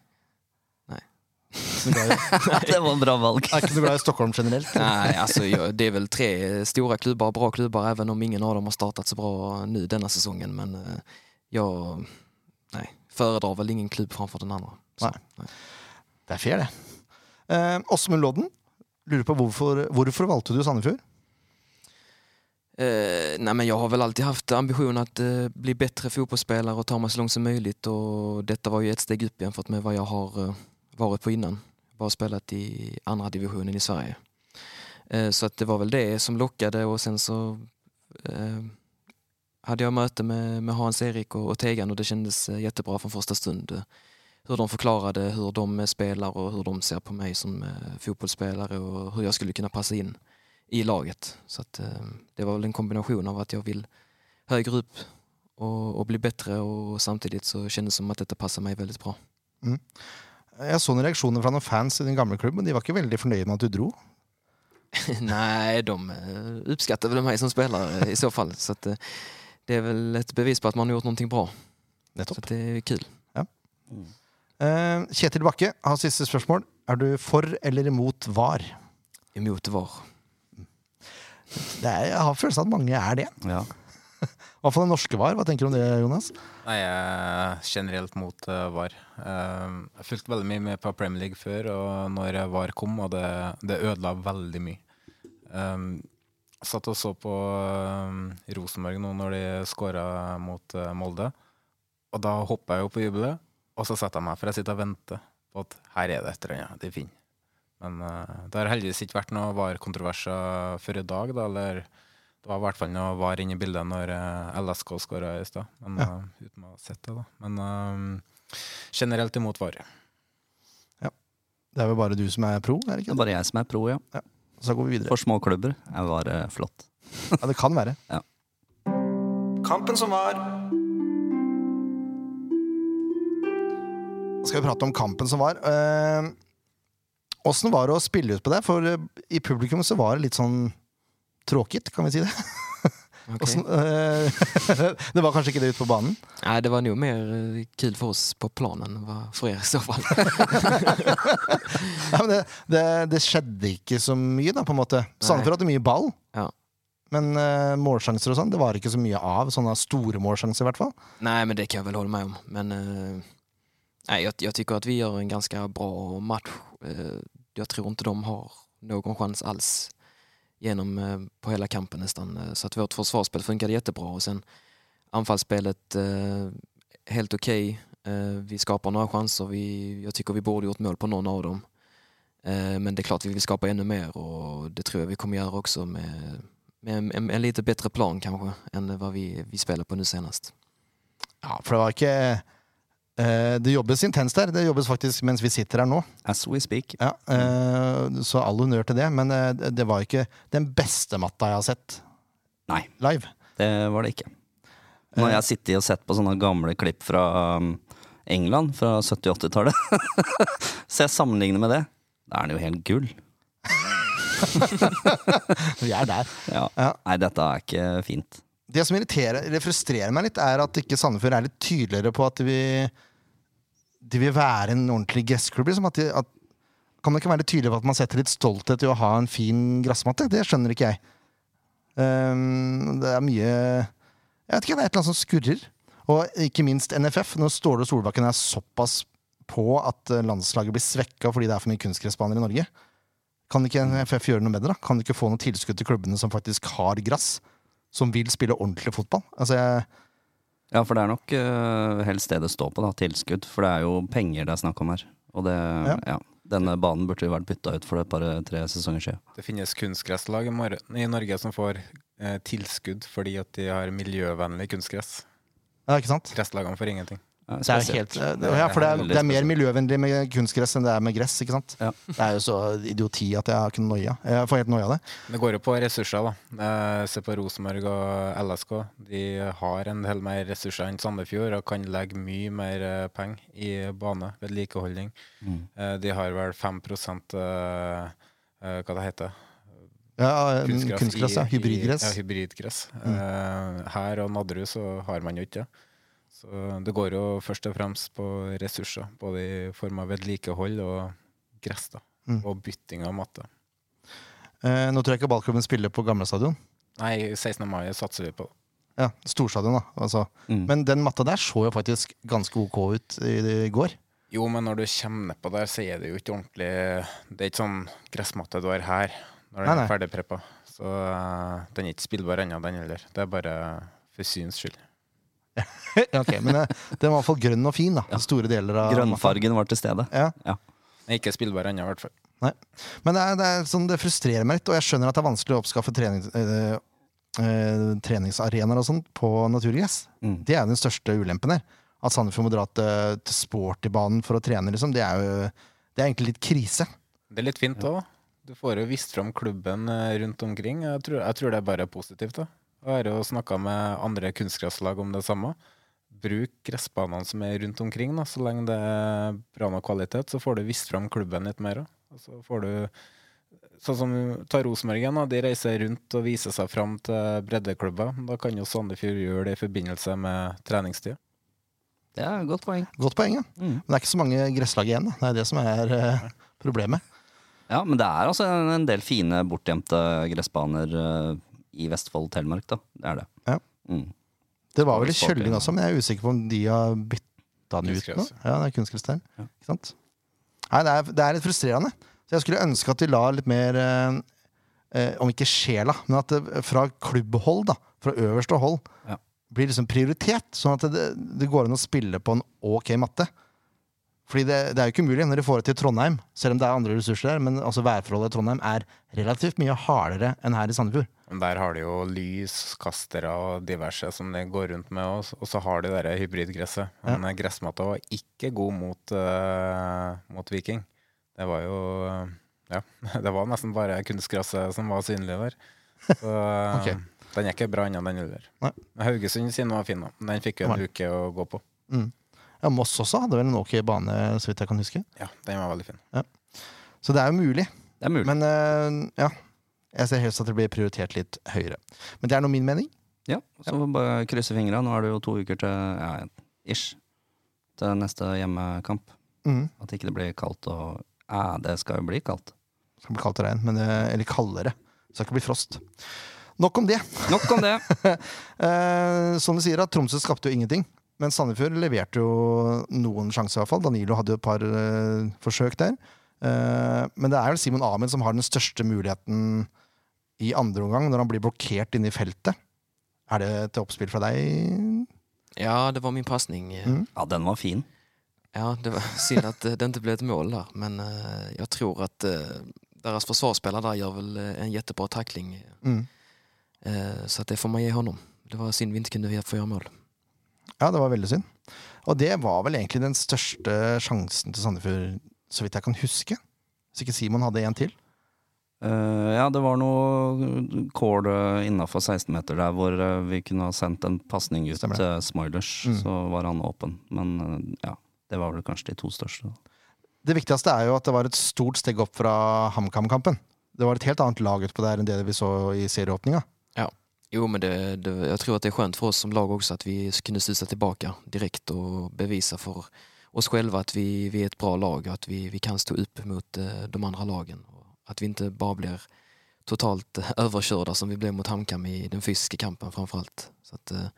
[laughs] Det var bra valg. Jeg er ikke så glad i Stockholm generelt. [laughs] Nei, altså, det er vel tre stora klubbar, bra klubbar, även om ingen av dem har startat så bra nu denna säsongen. Men jeg jag nej, föredrar väl ingen klubb framfor den andra. Så, Nej. Det er fair, det. Eh, Åsmund Lodden lurer på hvorfor, hvorfor valgte du Sandefjord? Eh, nej, men jag har väl alltid haft ambisjonen att eh, bli bättre fotbollsspelare och ta mig så långt som möjligt. Och detta var ju ett steg upp jämfört med vad jag har eh, varit på innan. Bara spelat i andra divisionen i Sverige. Eh, så att det var väl det som lockade och sen så eh, hade jag möte med, med Hans-Erik och, och Tegan och det kändes jättebra från första stund. Hur de förklarade hur de eh, spelar och hur de ser på mig som eh, fotbollsspelare och hur jag skulle kunna passa in i laget. Så att, eh, det var väl en kombination av att jag vill högre upp och, och bli bättre och samtidigt så kändes det som att detta passar mig väldigt bra. Jeg så noen reaksjoner fra noen fans i din gamle klubb, men de var ikke veldig fornøyde med at du dro. [laughs] Nej, de uppskattar väl mig som spelare i så fall. Så att, det är väl ett bevis på att man har gjort någonting bra. Så Nettopp. att det är kul. Eh, Kjetil Bakke har siste spørsmål. Er du for eller imot VAR? Imot VAR. Det er, jeg har følelsen av at mange er det. Ja. [laughs] I hvert fall den norske VAR. Hva tenker du om det, Jonas? Nei, jeg er generelt mot uh, VAR. Uh, jeg fulgte veldig mye med på Premier League før, og når VAR kom, og det, det ødela veldig mye. Um, jeg satt og så på um, Rosenborg nå når de skåra mot uh, Molde. Og da hoppa jeg jo på jubelet, og så setter jeg meg, for jeg sitter og venter på at her er det et eller annet de finner. Men uh, det har heldigvis ikke vært noe VAR-kontroverser før i dag, da, eller det var i hvert fall noe var inne i bildet når uh, LSK skåra i stad. Men Ja. uh, uten å ha sett det, da. Men eh, generelt imot VAR. Det er vel bare du som er pro? er det ikke? Det er bare jeg som er pro, ja. Så går vi videre. For små klubber er bare flott. Ja, det kan være. Kampen som var. Skal vi prate om kampen som var. Eh, Åssen var det å spille ut på det? For eh, i publikum så var det litt sånn tråkigt, kan vi si det? [laughs] Okay. Eh, [laughs] det var kanskje ikke det ute på banen? Nei, det var noe mer kul for oss på planen enn for er i så fall. [laughs] Men det, det, det skjedde ikke så mye, da, på en måte. Sandefjord hadde mye ball. Ja. Men eh, målsjanser og sånn, det var ikke så mye av. Sånne store målsjanser, i hvert fall. Nei, men det kan jeg vel holde meg om. Men eh, nej, jag, jag tycker att vi gör en ganska bra match. Eh, jag tror inte de har någon chans alls genom eh, på hela kampen nästan. Eh, Så att vårt försvarsspel funkade jättebra och sen anfallsspelet helt okej. Okay. vi skapar några chanser. Vi, jag tycker vi borde gjort mål på någon av dem. Men det är klart vi vill skapa ännu mer och det tror jag vi kommer göra också med, med en, en, en lite bättre plan kanske än vad vi, vi spelade på nu senast. Ja, for det var eh, Det jobbes intenst der. Det jobbes faktisk mens vi sitter her nå. As we speak. Ja, eh, så all honnør til det. Men eh, det var ikke den beste matta jeg har sett Nei. live. Det var det ikke. Når jeg har sittet og sett på sånne gamle klipp fra um, England fra 70-80-tallet, [laughs] så jeg sammenligner med det, da er den jo helt gull. [laughs] Vi er der. Ja. Ja. Nei, dette er ikke fint. Det som irriterer, eller frustrerer meg litt, er at ikke Sandefjord er litt tydeligere på at vil, de vil være en ordentlig gressklubb. Liksom. At at, kan det ikke være tydelig på at man setter litt stolthet i å ha en fin gressmatte? Det skjønner ikke jeg. Um, det er mye Jeg vet ikke, det er et eller annet som skurrer. Og ikke minst NFF. Når Ståle Solbakken er såpass på at eh, landslaget blir svekka fordi det er for mye kunstgressbaner i Norge. Kan ikke NFF gjøre noe med det? da? Kan de ikke få noe tilskudd til klubbene som faktisk har gress? Som vil spille ordentlig fotball? Altså, jeg, Ja, for det er nok uh, helst det det står på, da. Tilskudd. For det er jo penger det er snakk om her. Og det, Ja. ja. Denne banen burde jo vært bytta ut for et par-tre sesonger siden. Det finnes kunstgresslag i, Norge som får eh, tilskudd fordi at de har miljøvennlig kunstgress. ja, ikke sant? Gresslagene får ingenting. Ja, Det er helt, ja, for det er, det er mer miljøvennlig med kunstgress enn det er med gress. ikke sant? Ja. Det er jo så idioti at jeg har ikke noia. Jeg får helt noia av det. Det går jo på ressurser, da. Eh, Se på Rosenborg og LSK. De har en del mer ressurser enn Sandefjord og kan legge mye mer eh, penger i bane, vedlikeholding. Mm. Eh, De har vel 5 eh, eh, hva det heter Ja, kunstgress, ja. i- i- Hybridgress. Ja, hybridgress. Mm. her og Nadderud så har man jo ikke det. Så det går jo først og fremst på ressurser, både i form av vedlikehold og gress. da. Mm. Og bytting av matte. Eh, nå tror jeg ikke ballklubben spiller på gamle stadion. Nei, 16. mai satser vi på. Ja, Storstadion, da. Altså. Mm. Men den matta der så jo faktisk ganske ok ut i, i går. Jo, men når du kommer nedpå der, så er det jo ikke ordentlig Det er ikke sånn gressmatte du har her når den Nei, nei. er ferdigpreppa. Så uh, den er ikke spillbar ennå, den heller. Det er bare for syns skyld. Ja, [laughs] ok, Men eh, den var i hvert fall grønn og fin. da Store deler av. Grønnfargen var til stede. Ja. ja. ikke spillbar ennå, i hvert fall. Men det, er, det, er sånn, det frustrerer meg litt, og jeg skjønner at det er vanskelig å oppskaffe trening, øh, øh, treningsarenaer og sånn på naturgress. Mm. Det er den største ulempen her. At Sandefjord må dra til, til sportybanen for å trene, liksom, det er jo det er egentlig litt krise. Det er litt fint òg. Du får jo vist fram klubben eh, rundt omkring. Jeg tror, jeg tror det er bare positivt. da. Jeg har jo snakka med andre kunstgresslag om det samme. Bruk gressbanene som er rundt omkring. da. Så lenge det er bra nok kvalitet, så får du vist fram klubben litt mer. da. Og så får du Sånn som ta Rosenborg igjen, de reiser rundt og viser seg fram til breddeklubber. Da kan jo Sandefjord gjøre det i forbindelse med treningstid. Det er et godt poeng. Godt poeng, ja. Mm. Men det er ikke så mange gresslag igjen. Da. Det er det som er eh, problemet. Ja, men det er altså en, en del fine bortgjemte gressbaner eh, i Vestfold og Telemark, da. Det er det. Ja. Mm. Det var vel i Kjølling også, men jeg er usikker på om de har bytta den ut nå. Ja, det er kunstgress der. Ja. Ikke sant? Nei, det er, det er litt frustrerende. Så jeg skulle ønske at de la litt mer eh, eh, Om ikke sjela, men at det fra klubbhold, da, fra øverste hold, Ja. blir liksom prioritet. Sånn at det, det går an å spille på en ok matte. Fordi det, det er jo ikke umulig når de får det til Trondheim, selv om det er andre ressurser der. Men altså værforholdet i Trondheim er relativt mye hardere enn her i Sandefjord. Men der har de jo lyskastere og diverse som de går rundt med, og, og så har de det hybridgresset. Men ja. gressmatta var ikke god mot, uh, mot Viking. Det var jo uh, Ja, [laughs] det var nesten bare kunstgresset som var synlig der. Så eh, [laughs] Ok. den er ikke bra ennå, den heller. Haugesund sin var fin, da. Den fikk jo en Nei. uke å gå på. Ja, Moss også hadde vel en ok bane, så vidt jeg kan huske. Ja, den var veldig fin. Så det er jo mulig. Det er mulig. Men uh, ja, jeg ser helst at det blir prioritert litt høyere. Men det er nå min mening. Ja, så bare krysse fingra. Nå er det jo to uker til ja, ish, til neste hjemmekamp. Mm. At ikke det blir kaldt og Ja, det skal jo bli kaldt. Det skal bli kaldt og regn, men, det- eller kaldere. Det skal ikke bli frost. Nok om det. Nok om det. [laughs] Eh, som du sier, at Tromsø skapte jo ingenting. Men Sandefjord leverte jo noen sjanser, i hvert fall. Danilo hadde jo et par eh, forsøk der. Uh, men det er vel Simon Ahmed som har den største muligheten i andre omgang, når han blir blokkert inne i feltet. Er det til oppspill fra deg? Ja, det var min passning. Mm. Ja, den var fin. Ja, det var [laughs] synd at eh, det ikke ble et mål der, men uh, jeg tror at uh, deres forsvarsspiller der gjør väl eh, en kjempebra takling. Mm. Uh, så att det får man gi hånd om. Det var synd vi ikke kunne få gjøre mål. Ja, det var veldig synd. Og det var vel egentlig den største sjansen til Sandefjord, så vidt jeg kan huske. Hvis ikke Simon hadde en til. Eh, ja, det var noe kål innafor 16-meter der hvor eh, vi kunne ha sendt en pasning ut Stemmer til Smoilers. Mm. Så var han åpen. Men eh, ja, det var vel kanskje de to største. Det viktigste er jo at det var et stort steg opp fra HamKam-kampen. Det var et helt annet lag utpå der enn det vi så i serieåpninga. Jo, men det, det, jeg tror at det er skjønt for oss som lag også at vi kunne studsa tilbake direkte og bevise for oss selv at vi, vi er et bra lag og at vi, vi kan stå opp mot eh, de andre lagen. Att vi inte bara blir totalt [laughs] överkörda som vi blev mot HamKam i den fysiska kampen framförallt. Så att, eh,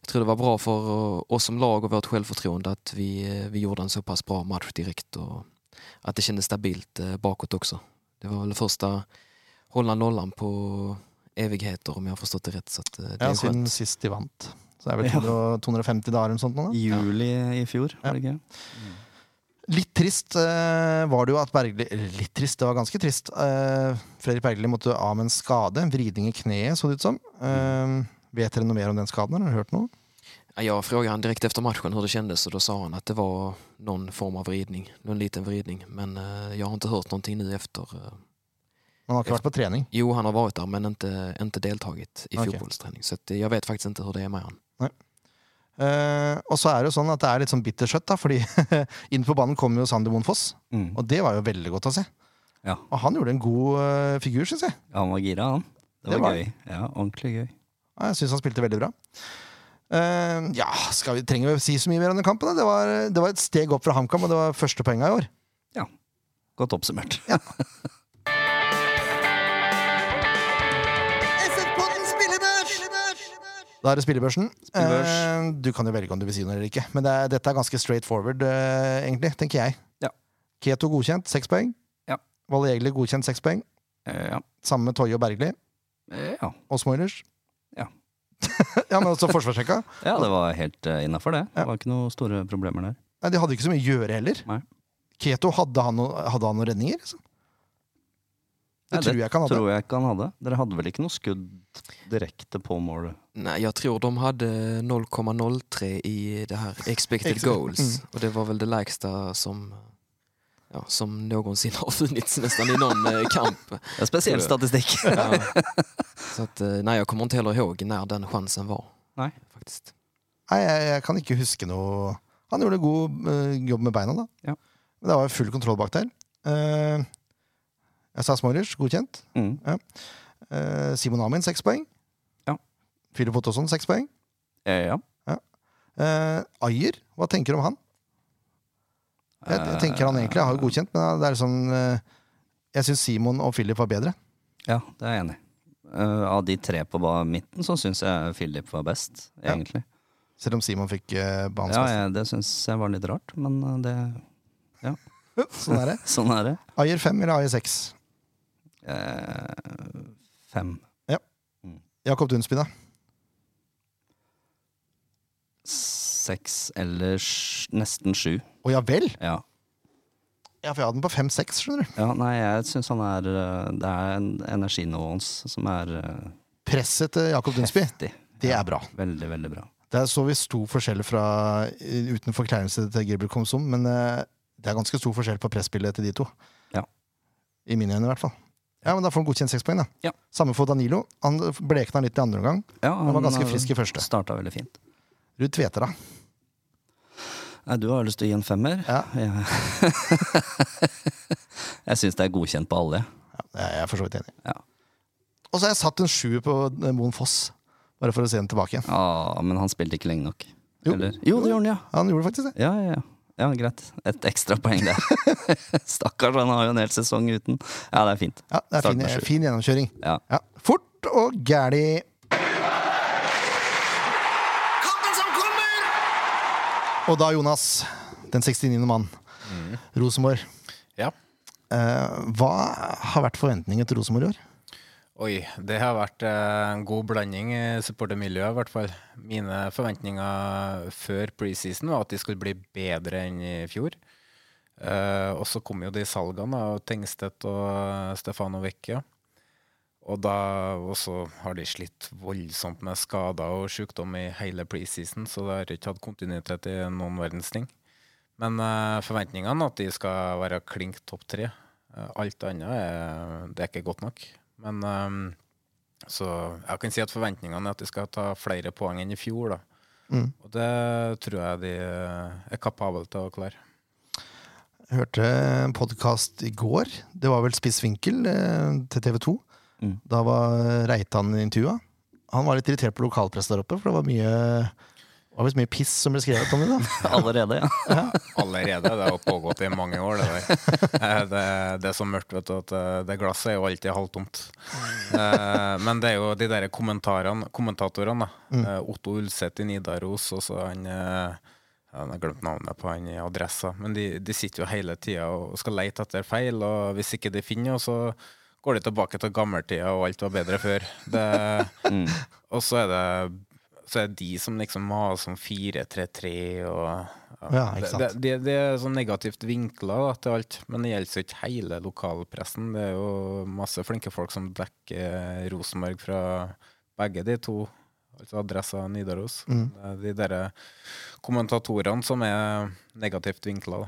jag tror det var bra för eh, oss som lag och vårt självförtroende att vi, eh, vi gjorde en så pass bra match direkt och att det kändes stabilt bakåt också. Det var väl första hålla nollan på evigheter om jag har förstått det rätt. Så att, det Ja, siden sist de vant. Så det er vel Ja. 200 250 dager eller noe sånt nå, da. Juli i fjor, var det ikke? Litt trist eh, var det jo at Bergli Litt trist, det var ganske trist. Eh, Fredrik Bergli måtte av med en skade. En vridning i kneet, så det ut som. Eh, vet dere noe mer om den skaden? Har dere hørt noe? Jeg Jag frågade han direkt efter matchen hur det kändes och då sa han att det var någon form av vridning, någon liten vridning. Men eh, jag har inte hört någonting nu efter. eh. Han har ikke vært på trening. Jo, han har varit där men inte, inte deltagit i Okej. fotbollsträning. Så att, eh, jag vet faktiskt inte hur det är med han. Eh, og så er det jo sånn at det er litt sånn bittersøtt, da, fordi [laughs] inn på banen kom jo Sander Moen Foss. Mm. Og det var jo veldig godt å se. Ja. Og han gjorde en god uh, figur, syns jeg. Ja, han var gira, han. Det Det var, gøy. gøy. Ja, ordentlig gøy. Ja, jeg syns han spilte veldig bra. Uh, ja, skal vi, trenger vi si så mye mer om den kampen? Det, var, det var et steg opp fra HamKam, og det var første poenga i år. Ja. Godt oppsummert. SF-podden [laughs] Da er det spillebørsen. Spillebørs. Eh, du kan jo velge om du vil si noe eller ikke, men det er, dette er ganske straight forward, eh, egentlig, tenker jeg. Ja. Keto godkjent, seks poeng. Ja. Valle Jegler godkjent, seks poeng. Eh, ja. Samme med Toje og Bergli. Ja. Og Smoilers. Ja. [laughs] ja, men også forsvarssjekka. [laughs] ja, det var helt uh, innafor, det. Det var ikke noen store problemer der. Nei, De hadde ikke så mye å gjøre heller. Nei. Keto, hadde han, noe, hadde han noen redninger? Liksom? Det Nei, tror jeg kan han det. tror jeg ikke han hadde. Dere hadde vel ikke noe skudd direkte på målet? Nei, jeg tror de hadde 0,03 i det her expected goals. Mm. Och det var vel det lägsta som, ja, som noensinne har funnits nesten i någon eh, kamp. Det er spesiell statistikk. Ja. Så at, nei, jeg kommer ikke heller ihåg når den sjansen var. Nei, faktisk. Nei, jeg, jeg kan ikke huske noe Han gjorde god uh, jobb med beina, da. Ja. Men det var full kontroll bak der. Eh, jeg Morris, godkjent. Mm. Eh, Simon Amin, seks poeng. Ja. Filip Ottosson, seks poeng. Eh, ja. Eh, Ayer, hva tenker du om han? Jeg, jeg tenker han egentlig har jo godkjent, men det er liksom eh, Jeg syns Simon og Philip var bedre. Ja, det er jeg enig i. Uh, av de tre på midten så syns jeg Philip var best, Ja. egentlig. Selv om Simon fikk uh, banens Ja, beste. jeg, det syns jeg var litt rart, men det det, [laughs] Sånn er det. [laughs] sånn er det. Ayer fem eller Ayer seks? Eh, fem. Jakob Dunsby, da? Seks eller nesten sju. Å ja vel? Ja. Ja, for jeg hadde den på fem-seks, skjønner du. ja nei, jeg syns han er eh, Det er en energinivået hans som er eh, Presset til Jakob Dunsby, heftig. det er bra. Veldig, veldig bra. Der så vi stor forskjell fra eh, uten forkleinelse til Gilbert Komsom, men eh, det er ganske stor forskjell på presspillet til de to. Ja. I mine øyne, i hvert fall. Ja, men Da får han godkjent seks poeng. da. Ja. Samme for Danilo. Han blekna litt i andre omgang. Ja, Han var ganske eh, frisk i første. Starta veldig fint. Ruud Tveter, da. Nei, du har lyst til å gi en femmer? Ja. [laughs] Jeg, jeg syns det er godkjent på alle. Ja, jeg er for så vidt enig. Ja. Og så har jeg satt en sjuer på eh, Moen Foss, bare for å se den tilbake igjen. Ah, men han spilte ikke lenge nok. Jo. Eller? jo, det gjorde han, ja. Han gjorde faktisk det. Ja, ja, ja. Ja greit. Et ekstra poeng der. [laughs] Stakkars, han har jo en hel sesong uten. Ja, det er fint. Ja, det er fin, fin gjennomkjøring. Ja. Ja. Fort og gæli. Kampen som kommer! Og da, Jonas, den 69. mann. Rosenborg. Ja. Eh, hva har vært forventningene til Rosenborg i år? Oi, det har vært eh, en god blanding i supportermiljøet, i hvert fall. Mine forventninger før preseason var at de skulle bli bedre enn i fjor. Uh, og så kom jo de salgene av Tengstedt og Stefano Vecchia. Og da også har de slitt voldsomt med skader og sykdom i hele preseason, så det har ikke hatt kontinuitet i noen verdens ting. Men uh, forventningene at de skal være klink topp tre. Uh, alt annet er, det er ikke godt nok. Men um, så jeg kan si at forventningene er at de skal ta flere poeng enn i fjor. da. Mm. Og det tror jeg de er kapable til å klare. Jeg hørte en podkast i går. Det var vel Spiss vinkel eh, til TV 2. Mm. Da var Reitan intervjua. Han var litt irritert på lokalpress der oppe, for det var mye det var visst mye piss som ble skrevet om det. da [laughs] Allerede, ja. Allerede. Det har pågått i mange år, det der. Eh, Det, det er så mørkt, vet du, at eh, det glasset er jo alltid halvtomt. Eh, Men det er jo de der kommentarene, kommentatorene, da. Eh, Otto Ulseth i Nidaros, og så han Jeg har glemt navnet på han i Adressa. Men de, de sitter jo hele tida og skal leite etter feil, og hvis ikke de finner noe, så går de tilbake til gammeltida, og alt var bedre før. Det, Mm. og så er det så er det de som liksom har sånn 4-3-3 og Ja. Det, det, det er sånn negativt vinkla til alt, men det gjelder ikke hele lokalpressen. Det er jo masse flinke folk som dekker Rosenborg fra begge de to, altså Adressa og Nidaros. Mm. Det er De der kommentatorene som er negativt vinkla.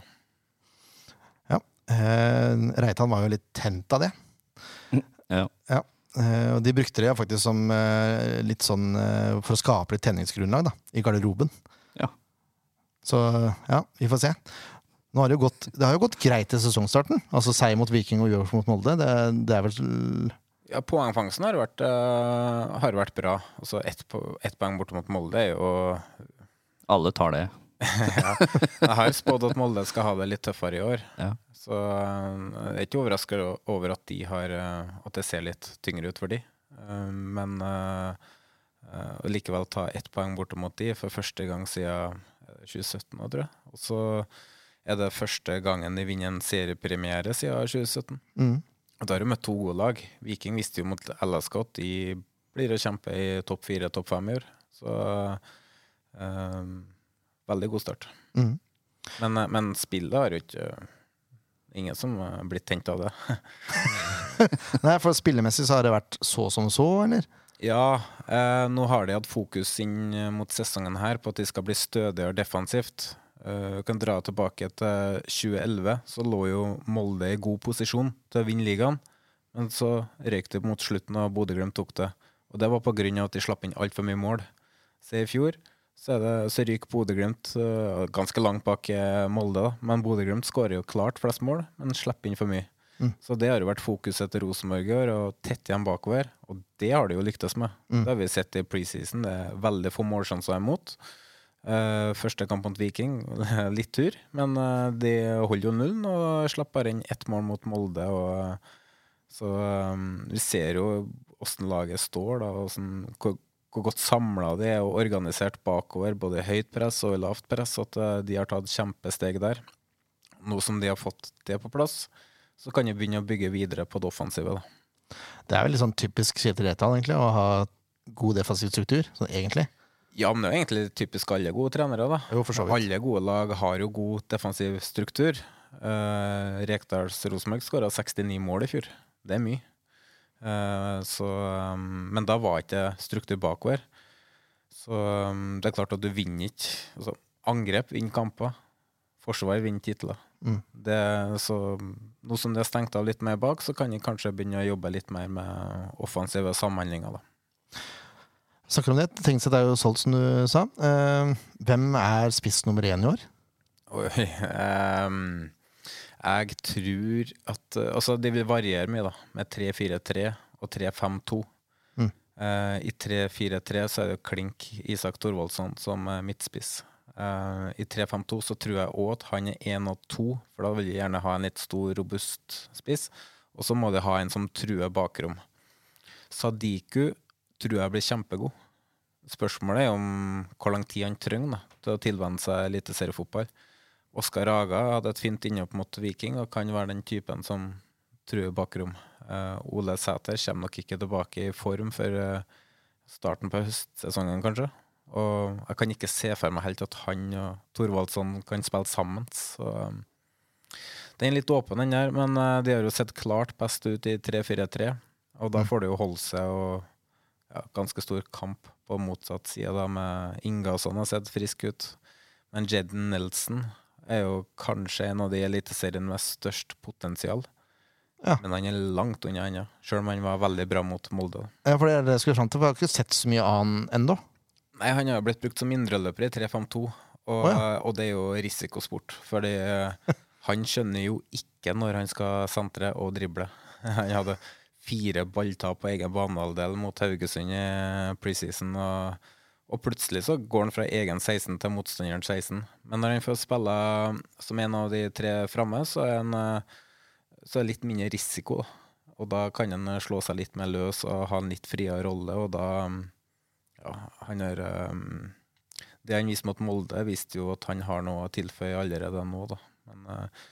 Ja. Eh, Reitan var jo litt tent av det. ja. Ja. Eh, og de brukte det faktisk som eh, litt sånn eh, for å skape litt tenningsgrunnlag da, i garderoben. Ja. Så ja, vi får se. Nå har det, jo gått, det har jo gått greit til sesongstarten. Altså seier mot Viking og uavgjort mot Molde. Det, det er vel Ja, Poengfangsten har vært, eh, har vært bra. Altså ett et poeng borte mot Molde er jo Alle tar det. [laughs] ja. Jeg har spådd at Molde skal ha det litt tøffere i år. Ja. Så eh, jeg er ikke overraska over at de har eh, At det ser litt tyngre ut for de. Eh, Men likevel ta ett poeng bortimot de for første gang siden eh, 2017, tror jeg. Og så er det første gangen de vinner en seriepremiere siden 2017. mm. Og da har de møtt to gode lag. Viking visste jo mot LSK at de blir å kjempe i topp fire, topp fem i år. Så eh, veldig god start. Mm. Men, men spillet har jo ikke Ingen som har blitt tent av det. [laughs] Nei, for spillemessig så har det vært så som så, eller? Ja, eh, nå har de hatt fokus inn eh, mot sesongen her på at de skal bli stødigere defensivt. Du vi kan dra tilbake til 2011, så lå jo Molde i god posisjon til å vinne ligaen. Men så røyk det mot slutten, og Bodø-Glimt tok det. Og det var av at de slapp inn altfor mye mål. sier i fjor så, er det, så ryker Bodø-Glimt eh, ganske langt bak eh, Molde, da. Men Bodø-Glimt skårer jo klart flest mål, men slipper inn for mye. Mm. Så det har jo vært fokuset til Rosenborg i år, å tette igjen bakover. Og det har de jo lyktes med. Mm. Det har vi sett i preseason. Det er veldig få målsjanser imot. Uh, første kamp mot Viking, [laughs] litt tur, men uh, de holder jo nullen og slapp bare inn ett mål mot Molde. Og, så um, vi ser jo åssen laget står, da, og sånn, hvor, godt samla de er og organisert bakover, både i høyt press og i lavt press, at eh, de har tatt kjempesteg der. Nå som de har fått det på plass, så kan de begynne å bygge videre på det offensive. Da. Det er vel litt sånn typisk Kjetil Rekdal, egentlig, å ha god defensiv struktur, sånn egentlig. Ja, men det er jo egentlig typisk alle gode trenere, da. Jo. Alle gode lag har jo god defensiv struktur. Uh, Rekdals Rosenborg skåra 69 mål i fjor. Det er mye. Eh, så, um, men da var ikke det struktur bakover. Så um, det er klart at du vinner ikke altså, Angrep vinner kamper. Forsvar vinner titler. Mm. Det, så nå som det er stengt av litt mer bak, så kan jeg kanskje begynne å jobbe litt mer med offensive samhandlinger. da. Snakker om det. Tenkset er jo solgt, som du sa. Hvem er spiss nummer én i år? Oi, [laughs] ehm, jeg tror at eh, Altså, det vil variere mye, da, med 3-4-3 og 3-5-2. Mm. Uh, I 3-4-3 så er det klink Isak Thorvaldsson som midtspiss. Uh, I 3-5-2 så tror jeg òg at han er 1 og 2, for da vil jeg gjerne ha en litt stor, robust spiss. Og så må de ha en som truer bakrom. Sadiku tror jeg blir kjempegod. Spørsmålet er om hvor lang tid han trenger da, til å tilvenne seg eliteseriefotball. Oskar Raga hadde et fint innhopp mot Viking og kan være den typen som truer bakrom. Uh, Ole Sæter kommer nok ikke tilbake i form før uh, starten på høstsesongen, kanskje. Og jeg kan ikke se for meg helt at han og Thorvaldsson kan spille sammen. Så um, den er litt åpen, den der, men uh, de har jo sett klart best ut i 3-4-3. Og da får det jo holde seg og ja, ganske stor kamp på motsatt side, da, med Inga og sånn har sett frisk ut. Men Jedden Nelson er jo kanskje en av de eliteseriene med størst potensial. Ja. Men han er langt unna ennå, sjøl om han var veldig bra mot Molde. Ja, for det er det jeg skulle fram til, for jeg har ikke sett så mye annen ennå. Nei, han har jo blitt brukt som indreløper i 3-5-2, og, oh, ja. og det er jo risikosport. Fordi Han skjønner jo ikke når han skal sentre og drible. [laughs] Han hadde fire balltap på egen banehalvdel mot Haugesund i preseason. Og, og plutselig så går han fra egen 16 til motstanderen 16. Men når han får spille som en av de tre framme, så er han eh, så er det litt mindre risiko. Og da kan han eh, slå seg litt mer løs og ha en litt friere rolle, og da Ja, han har um, Det han viste mot Molde, viste jo at han har noe å tilføye allerede nå, da. Men uh,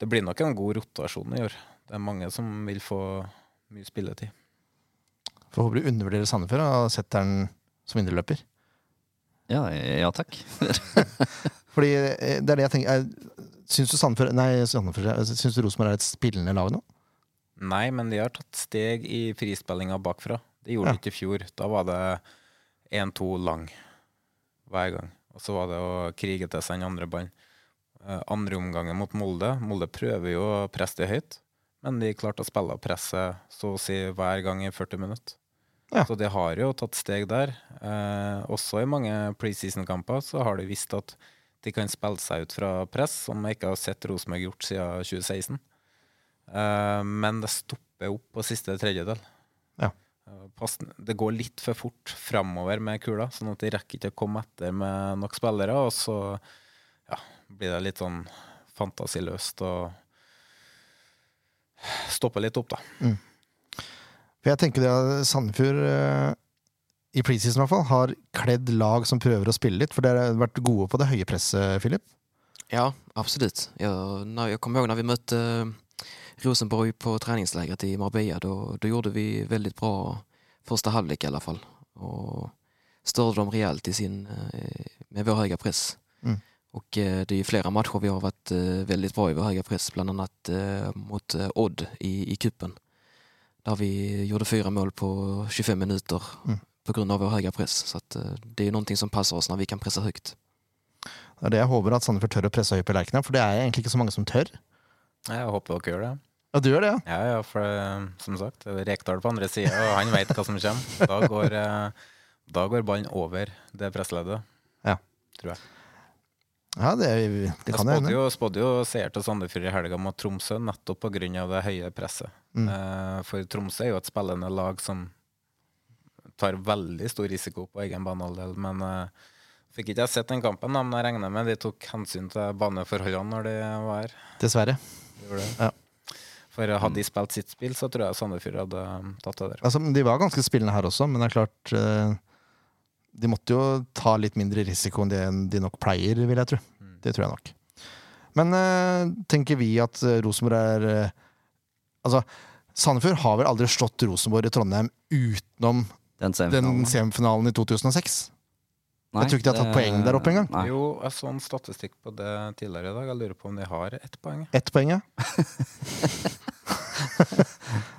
det blir nok en god rotasjon i år. Det er mange som vil få mye spilletid. For håpe du undervurderer Sandefjord og setter den som indreløper. Ja, ja takk. [laughs] Fordi eh, det er det jeg tenker er- Syns du Sandefjord Nei, syns du Rosenborg er et spillende lag nå? Nei, men de har tatt steg i frispillinga bakfra. Det gjorde Ja. de ikke i fjor. Da var det 1-2 lang hver gang. Og så var det å krige til seg den andre ballen. Eh, andre omgangen mot Molde. Molde prøver jo å presse det høyt, men de klarte å spille og presse så å si hver gang i 40 minutter. Ja. Så de har jo tatt steg der. Eh, også i mange preseason-kamper så har de visst at de kan spille seg ut fra press, som jeg ikke har sett Rosenborg gjort siden 2016. Eh, men det stopper opp på siste tredjedel. Ja. Eh, det går litt for fort framover med kula, sånn at de rekker ikke å komme etter med nok spillere. Og så ja, blir det litt sånn fantasiløst og stopper litt opp, da. For jeg tenker det at Sandefjord eh, i preseason i hvert fall har kledd lag som prøver å spille litt, for dere har vært gode på det høye presset, Filip. Ja, absolutt. Jeg, jeg kommer ihåg når vi mötte eh, Rosenborg på treningsleiret i Marbella. Då gjorde vi veldig bra første halvlek i hvert fall. Og störde dem rejält i sin, eh, med vår höga press. Mm. Och det är ju flera matcher vi har varit veldig väldigt bra i vår höga press. Bland annat mot Odd i, i kuppen. Där vi gjorde fyra mål på 25 minuter Mm. på grund av vår höga press. Så att, eh, det är ju någonting som passar oss när vi kan pressa högt. Det er det jeg håper at Sandefjord tør å presse høyt på Lerkendal, for det er egentlig ikke så mange som tør. Jeg håper dere gjør det. Ja, du gjør det, ja? Ja, ja, for eh, som sagt, Rekdal på andre sida, og han veit hva som kommer. Da går, eh, da går ballen over det pressleddet. Ja. Tror jeg. Ja, det, det Jeg kan hende. jo, spådde jo seier til Sandefjord i helga mot Tromsø, nettopp pga. det høye presset. Mm. Eh, for Tromsø er jo et spillende lag som tar veldig stor risiko på egen banehalvdel. Men uh, fikk ikke jeg sett den kampen, men jeg regner med de tok hensyn til baneforholdene når de var her. Dessverre. De. Ja. For hadde de spilt sitt spill, så tror jeg Sandefjord hadde um, tatt det der. Altså, de var ganske spillende her også, men det er klart eh, De måtte jo ta litt mindre risiko enn det de nok pleier, vil jeg tro. Mm. Det tror jeg nok. Men eh, tenker vi at eh, Rosenborg er eh, Altså, Sandefjord har vel aldri slått Rosenborg i Trondheim utenom Den den semifinalen. semifinalen i 2006? Nei, jeg tror ikke de har tatt det- poeng der oppe engang. Jo, jeg så en statistikk på det tidligere i dag. Jeg lurer på om de har ett poeng. Ett poeng, ja. [laughs]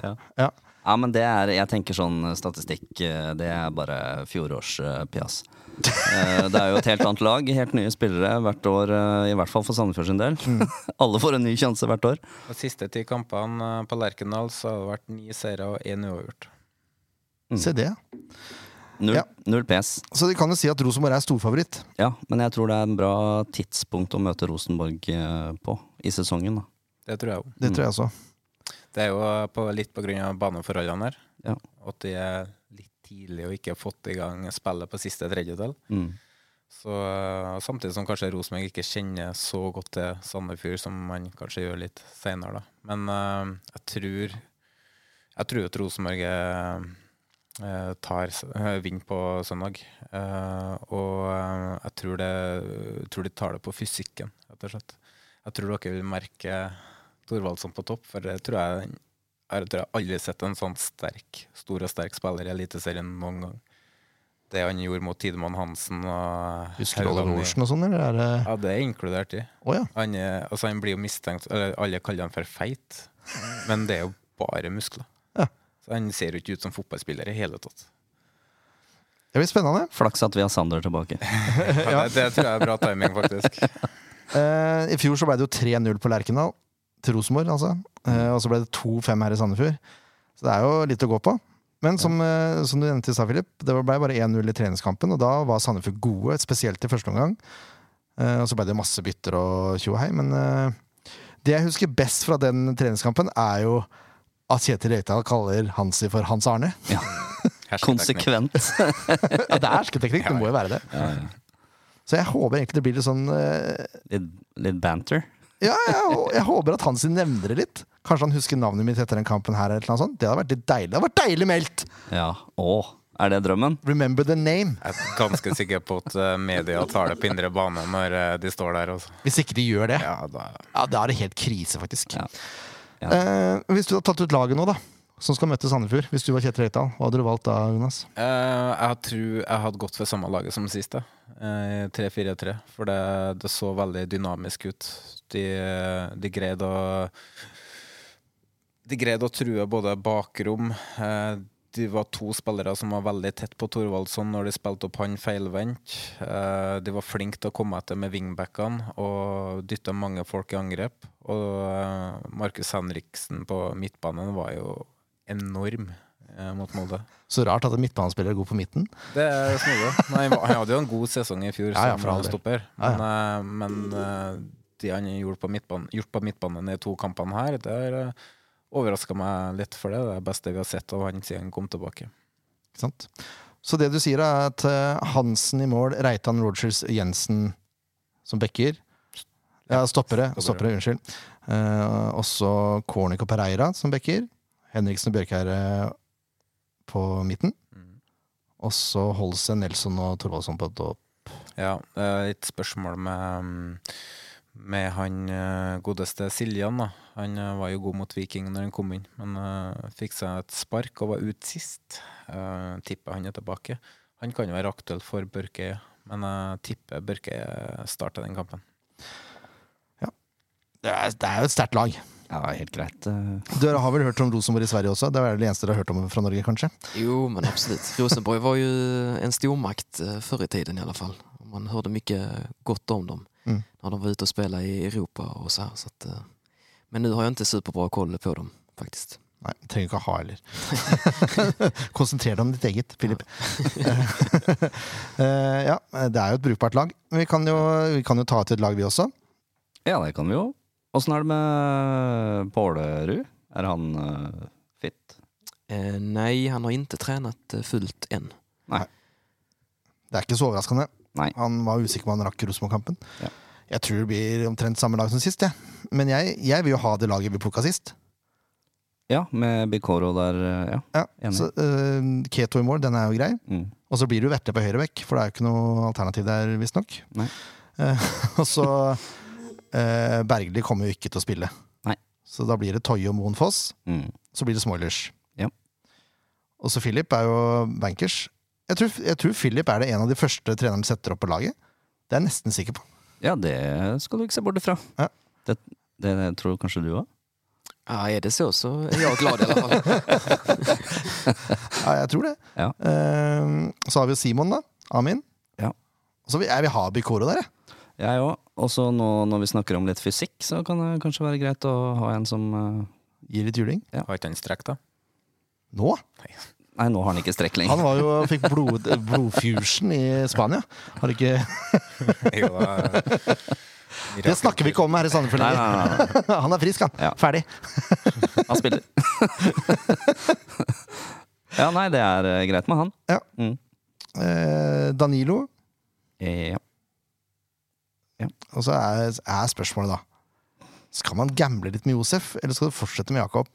Ja, men det er, jeg tenker sånn statistikk, eh, det er bare fjorårspjas. Eh, Det er jo et helt annet lag, helt nye spillere hvert år, eh, i hvert fall for Sandefjord sin del. Mm. [laughs] Alle får en ny sjanse hvert år. De siste ti kampene eh, på Lerkendal så har det vært ni seire og én uavgjort. Mm. Se det. Null, Ja. null PS. Så de kan jo si at Rosenborg er storfavoritt. Ja, men jeg tror det er en bra tidspunkt å møte Rosenborg eh, på i sesongen. da. Det tror jeg òg. Det Mm. tror jeg også. Det er jo på, litt av baneforholdene her. Ja. At de er litt tidlig og ikke har fått i gang spillet på siste tredjedel. Mm. Så, samtidig som kanskje Rosenborg ikke kjenner så godt til Sandefjord som man kanskje gjør litt senere. Men uh, jeg tror Jeg tror at Rosenborg eh, tar eh, vinner på søndag. Uh, og jeg tror, det, tror de tar det på fysikken, rett og slett. Jeg tror dere vil merke Thorvaldsson på topp, for det tror jeg jeg tror jeg aldri har sett en sånn sterk, stor og sterk spiller i Eliteserien noen gang. Det han gjorde mot Tidemann Hansen og Husker du Olav Haugland i- og sånn, eller er det Ja, det er inkludert i. Oh, ja. Han, er, altså han blir jo mistenkt Eller alle kaller han for feit, men det er jo bare muskler. Ja. Så han ser jo ikke ut som fotballspiller i hele tatt. Det blir spennende. Flaks at vi har Sander tilbake. [laughs] Ja, det, det tror jeg er bra timing, faktisk. uh, I fjor så ble det jo 3-0 på Lerkendal. Til Rosenborg, altså. Eh, og så ble det 2-5 her i Sandefjord. Så det er jo litt å gå på. Men som, eh, som du nevnte i stad, Filip, det ble bare 1-0 i treningskampen, og da var Sandefjord gode, spesielt i første omgang. Eh, og så ble det masse bytter og tjo og hei, men Det jeg husker best fra den treningskampen, er jo at Kjetil Rekdal kaller Hansi for Hans Arne. Ja. [laughs] Konsekvent. [laughs] Ja, det er hersketeknikk, det må jo være det. Ja, ja. Så jeg håper egentlig det blir litt sånn uh, Litt, litt banter. Ja, jeg, jeg håper at Hansi nevner det litt. Kanskje han husker navnet mitt etter den kampen her. Eller noe sånt. Det hadde vært litt deilig. Det hadde vært deilig meldt! Ja. åh. er det drømmen? Remember the name. Jeg er ganske sikker på at eh, media tar det på indre bane når eh, de står der. Også. Hvis ikke de gjør det. Ja, da, Ja, Da er det helt krise, faktisk. Ja. Ja. Eh, hvis du hadde tatt ut laget nå, da, som skal møte Sandefjord, hvis du var Kjetil Rekdal, hva hadde du valgt da, Jonas? Uh, jeg tror jeg hadde gått for samme laget som sist, jeg. Eh, 3-4-3. For det, det så veldig dynamisk ut. De, de greide å De greide å true både bakrom uh, De var to spillere som var veldig tett på Thorvaldsson når de spilte opp han feilvendt. De var flinke til å komme etter med wingbackene og dytta mange folk i angrep. Og Markus Henriksen på midtbanen var jo enorm eh, mot Molde. Så rart at en midtbanespiller er god på midten. Det er snodig. Han hadde jo en god sesong i fjor [laughs] Ja, ja, som del. stopper. Ja, Men, eh, men eh, de han gjorde på midtbanen, gjort på midtbanen i to kampene her, det har uh, overraska meg litt, for det Det er det beste vi har sett av han siden han kom tilbake. Ikke sant? Så det du sier, er at Hansen i mål, Reitan, Rogers, Jensen som backer. Ja, stoppere. Stoppere. unnskyld. Uh, også Kornik og Pereira som backer. Henriksen og Bjørkære på midten. Mm. Og så Holse, Nelson og Thorvaldsson på topp. Ja, et spørsmål med, med han eh, godeste Siljan. da. Han eh, var jo god mot Viking når han kom inn, men uh, fikk seg et spark og var ute sist. Uh, tipper han er tilbake. Han kan jo være aktuell for Børke, men jeg tipper Børke starter den kampen. Det er, det er jo et sterkt lag. Ja, helt greit. eh. Dere har vel hørt om Rosenborg i Sverige også? Det er vel det eneste dere har hørt om fra Norge, kanskje? Jo, men absolutt. Rosenborg var jo en stormakt før i tiden i alle fall. Man hørte mye godt om dem Mm. når de var ute og spilte i Europa og så her. Så att, eh, men nå har jeg ikke superbra koll på dem faktisk. Nei, trenger ikke ha heller. [laughs] Konsentrer deg om ditt eget, Philip. [laughs] Eh, ja, det er jo et brukbart lag. Vi kan jo, vi kan jo ta til et lag, vi også. Ja, det kan vi jo. Åssen er det med Pålerud? Er han uh, fit? Eh, nei, han har ikke trent fullt enn. Nei. Det er ikke så overraskende. Nei. Han var usikker på om han rakk Rosenborg-kampen. Ja. Jeg tror det blir omtrent samme lag som sist. ja. Men jeg, jeg vil jo ha det laget vi plukka sist. Ja, med Bikoro der, eh, ja. Ja, Enig. så uh, Keto i mål, den er jo grei. Mm. Og så blir du Verte på høyre vekk, for det er jo ikke noe alternativ der, visstnok. Eh, [laughs] og så eh, Bergli kommer jo ikke til å spille. Nei. Så da blir det Toye og Moen Foss. Mm. Så blir det Smoilers. Ja. Og så Philip er jo bankers. Jeg tror, jeg tror Philip er det en av de første trenerne setter opp på laget. Det er jeg nesten sikker på. Ja, det skal du ikke se bort ifra. Ja. Det, det tror kanskje du òg? Ja, er det så så är jag glad i hvert fall. [laughs] Ja, jeg tror det. Ja. Eh, så har vi jo Simon, da. Amin. Ja. Og så vil jeg vil ha Bikoro der, jeg. Jeg òg. Og så nå når vi snakker om litt fysikk, så kan det kanskje være greit å ha en som eh, Gir litt juling. Har ikke han strekk, da? Nå? Nei, nå har han ikke strekk lenger. Han var jo, fikk blod, blodfusion i Spania. Har ikke, [laughs] Jo, eh, det snakker vi ikke om her i Sandefjord Nei, lenger. nei, nei, nei. [laughs] Han er frisk, han. Ja. Ferdig. [laughs] Han spiller. ja, nei, det er eh, greit med han. Ja. Mm. Eh, Danilo. Ja. Og så er, er spørsmålet, da. Skal man gamble litt med Josef, eller skal du fortsette med Jakob?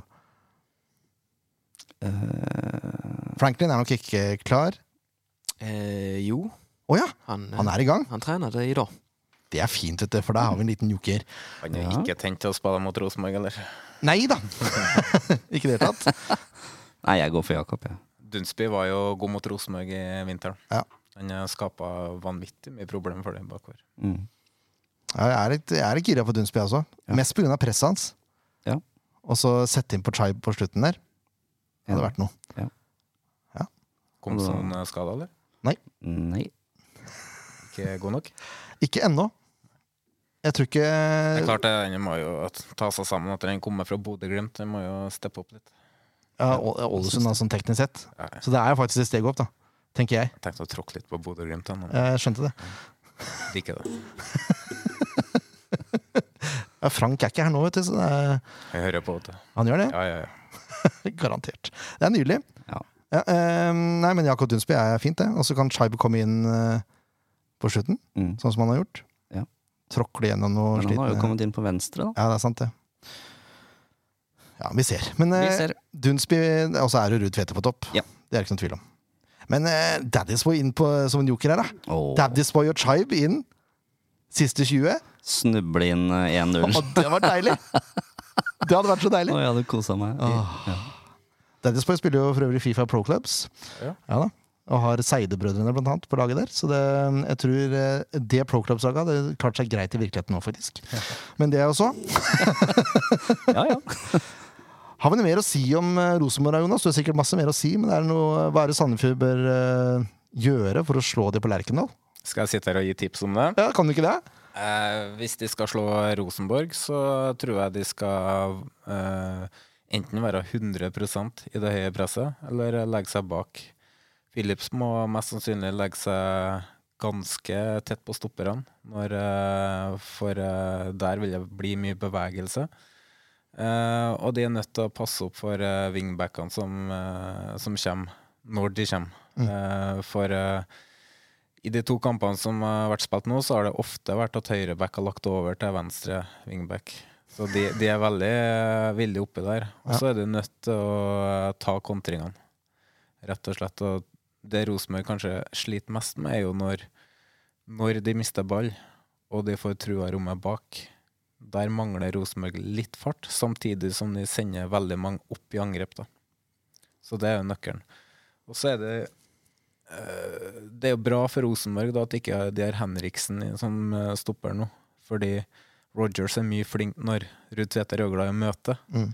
Uh, Franklin er nok ikke klar. Uh, jo, Å ja, han, eh, han er i gang. han trener det i dag. Det er fint, vet du, for da har vi en liten joker. Han har Ja. ikke tenkt å spille mot Rosenborg, eller? Nei da! [laughs] ikke i det hele tatt. [laughs] nei, jeg går for Jakob, jeg. Dunsby var jo god mot Rosenborg i vinteren. Ja. Han skapa vanvittig mye problemer for dem bakover. Mm. Ja, Jeg er litt, jeg er litt gira på Dunsby også. Ja. Mest pga. presset hans. Ja. Og så sette inn på Tribe på slutten der. Det hadde Ja. vært noe. Kom ja. Kom det noen skada, eller? Nei. Ikke god nok? Ikke ennå. Jeg tror ikke Det er klart det, den må jo ta seg sammen etter den kommer fra Bodø-Glimt. Den må jo steppe opp litt. ja, Ålesund, da, sånn teknisk sett. Ja, Så det er jo faktisk et steg opp, da. Tenker jeg. Jeg tenkte å tråkke litt på Bodø-Glimt, Jeg skjønte det. Liker det. [laughs] Ja, Frank er ikke her nå, vet du. Så det er, Jeg hører på det. han gjør det. Ja, ja, ja. [laughs] Garantert. Det er nydelig. Ja. Ja, eh, nei, men Jakob Dunsby er fint, det. Og så kan Scheibe komme inn eh, på slutten, Mm. sånn som han har gjort. Ja. Tråkle gjennom noe Men han har jo slitne kommet inn på venstre, da. Ja, det er sant, det. Ja, vi ser. Men Vi eh, ser. Dunsby Og så er det Ruud Tvete på topp. Ja. Det er det ikke noen tvil om. Men eh, Daddy's Boy inn på, som en joker her, da. Oh. Daddy's Boy og Chibe inn. Siste 20. Snuble inn eh, 1-0. Oh, det var deilig! Det hadde vært så deilig. Oh, jeg hadde kosa meg. Åh. Daddy's Boy spiller jo for øvrig Fifa Pro Clubs. Ja. da. Og har Seide-brødrene blant annet på laget der. Så det, jeg tror eh, det Pro Clubs-laget hadde klart seg greit i virkeligheten nå, faktisk. Men det er jo så. [laughs] Ja, ja. Har vi noe mer å si om eh, Rosenborg, Jonas? Du har sikkert masse mer å si, men er det noe, hva er det Sandefjord bør eh, gjøre for å slå dem på Lerkendal? Skal jeg sitte her og gi tips om det? Ja, kan du ikke det? Eh, hvis de skal slå Rosenborg, så tror jeg de skal eh, enten være 100% i det høye presset, eller legge seg bak. Philips må mest sannsynlig legge seg ganske tett på stopperne, når, eh, for eh, der vil det bli mye bevegelse. Eh, og de er nødt til å passe opp for uh, wingbackene som, uh, som kommer, når de kommer. Eh, for i de to kampene som har vært spilt nå, så har det ofte vært at høyreback har lagt over til venstre wingback. Så de, de er veldig villige oppi der. Og så er de nødt til å ta kontringene, rett og slett. Og det Rosenborg kanskje sliter mest med, er jo når, når de mister ball, og de får trua rommet bak. Der mangler Rosenborg litt fart, samtidig som de sender veldig mange opp i angrep. da. Så det er jo nøkkelen. Og så er det eh, Det er jo bra for Rosenborg da, at ikke de har Henriksen som eh, stopper nå. Fordi Rogers er mye flink når Ruud Tveter er glad i møte. Mm.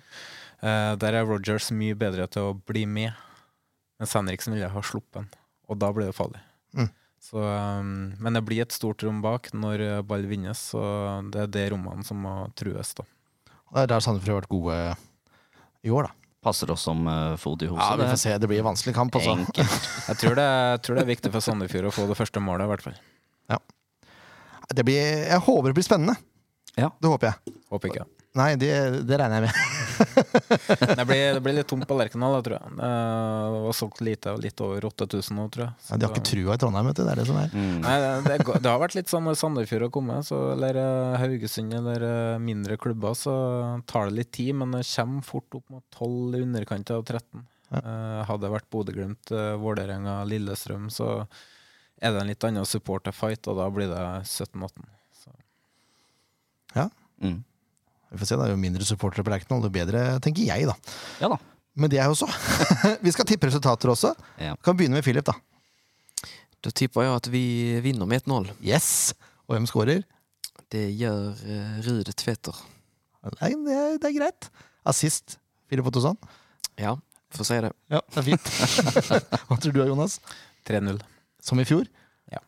Eh, der er Rogers mye bedre til å bli med, mens Henriksen ville ha sluppet den. Og da blir det farlig. Mm. Så, um, men det blir et stort rom bak når eh, ball vinnes, så det er det rommene som må trues. da. Det er der Sandefjord har vært gode i år, da. Passer oss som uh, fot i Ja, vi får se. Det blir en vanskelig kamp, altså. [laughs] Jeg tror det, jeg tror det er viktig for Sandefjord å få det første målet, i hvert fall. Det blir, jeg håper det blir spennende. Ja. Det håper jeg. Håper ikke. Nei, det, det regner jeg med. Det blir, det blir litt tomt på Lerkendal, tror jeg. Det var solgt lite, litt over 8000 nå, tror jeg. Så Ja, de har ikke trua i Trondheim, vet du. Det er det som er. Mm. Nei, det, det, har vært litt sånn når Sandefjord har kommet, så, eller eh, Haugesund eller eh, mindre klubber, så tar det litt tid, men det kommer fort opp mot 12 i underkant av 13. Ja. hadde det vært Bodø-Glimt, Vålerenga, Lillestrøm, så er det en litt annen supporterfight, og da blir det 17-18. Ja. Mm. Vi får se, det er jo mindre supportere på Lerkendal, jo bedre, tenker jeg, da. Ja da. Men det er jo så. [laughs] vi skal tippe resultater også. Ja. Kan begynne med Philip, da. Da tipper jeg at vi vinner med 1-0. Yes! Og hvem skårer? Det gjør uh, Rude Tveter. Nei, det, er, det er greit. Assist. Philip Ottosson. Ja, får si det. Ja, det er fint. [laughs] Hva tror du, Jonas? 3-0. Som i fjor? Ja.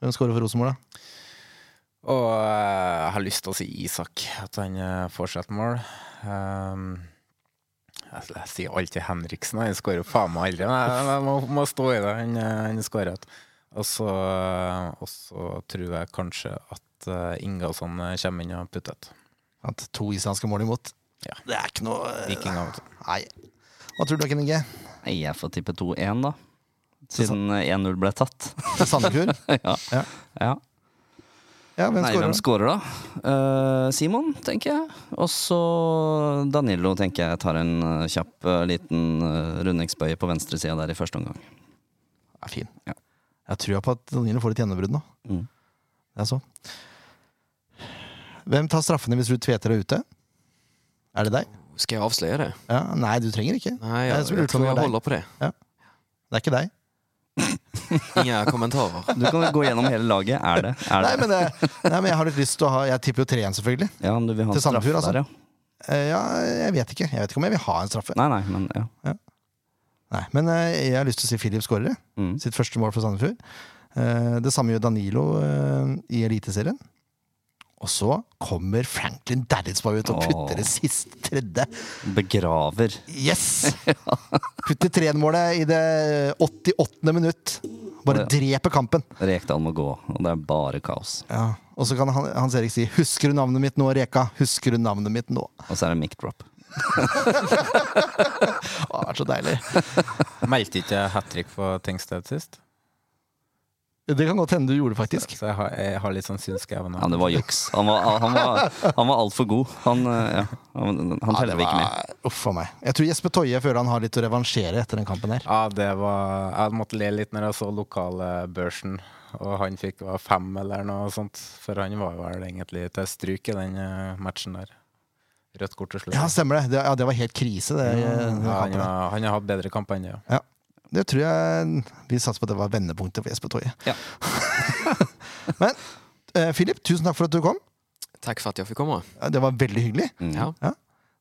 Hvem skårer for Rosenborg, da? Og eh, jeg har lyst til å si Isak, at han uh, får seg et mål. Um, jeg, jeg sier alltid Henriksen, han skårer jo faen meg aldri. Men jeg, jeg må, må stå i det. Han, eh, han skårer. Og så og så tror jeg kanskje at uh, Ingasson eh, kommer inn og putter et. At to islandske mål imot. Ja. Det er ikke noe Vikinger, vet du. Nei. Hva tror du, Ken Inge? Jeg får tippe 2-1, da. Siden eh, 1-0 ble tatt. Til Sandefjord? [laughs] ja. Ja. ja. Ja, hvem Nei, hvem da? scorer da? Uh, Simon, tenker jeg. Og så Danilo, tenker jeg tar en eh, kjapp uh, liten uh, rundingsbøye på venstresida der i første omgang. Er fin. Ja. Jeg tror på at Danilo får litt gjennombrudd nå. Mm. Det er så. Hvem tar straffene hvis Ruud Tveter er ute? Er det deg? Skal jeg avsløre det? Ja, nei, du trenger ikke. Nei, Jeg jeg, skulle jeg tror jeg holder på det. Det er ikke deg. [laughs] [laughs] Ingen kommentarer. Du kan gå gjennom hele laget. Er det? Er Nei, men, det, nei, men jeg har litt lyst til å ha Jeg tipper jo 3-1, selvfølgelig. Ja, men du vil ha Til straffe Sandefjord, altså. der, ja. Eh, Ja, jeg vet ikke. Jeg vet ikke om jeg vil ha en straffe. Nei, nei, men ja. Nei, Men eh, jeg har lyst til å si Filip skårer. Mm. Sitt første mål for Sandefjord. Eh, Det samme gjør Danilo eh, i Eliteserien. Og så kommer Franklin Dadditzboy ut og Åh. putter det siste tredje. Begraver. Yes! [laughs] Putter 3-1-målet i det 88. minutt. Bare dreper kampen. Rekdal må gå, og det er bare kaos. Ja. Og så kan Hans Erik si 'Husker du navnet mitt nå, Reka?' Husker du navnet mitt nå? Og så er det mic drop. [laughs] det det vært så deilig. Meldte ikke hat trick på Tengsted sist? Det kan godt hende du gjorde, faktisk. Så jeg har, jeg har litt sånn synskeve nå. Ja, det var juks. Han var, han var, han var altfor god. Han, eh, ja, han, han teller vi ikke med. Uff a meg. Jeg tror Jesper Toje føler han har litt å revansjere etter den kampen her. Ja, det var Jeg måtte le litt når jeg så lokalbørsen, og han fikk var fem eller noe sånt. For han var vel egentlig til stryk i den eh, matchen der. Rødt kort til slutt. Ja, stemmer det. Det, ja, det var helt krise. Det, Ja, han, har- han har hatt bedre kamper enn det, ja. Det tror jeg Vi satser på at det var vendepunktet for Jesper Toje. Ja. [laughs] Men eh, Philip, tusen takk for at du kom. Takk for at jeg fikk komme. Ja, Det var veldig hyggelig. Mm. Ja,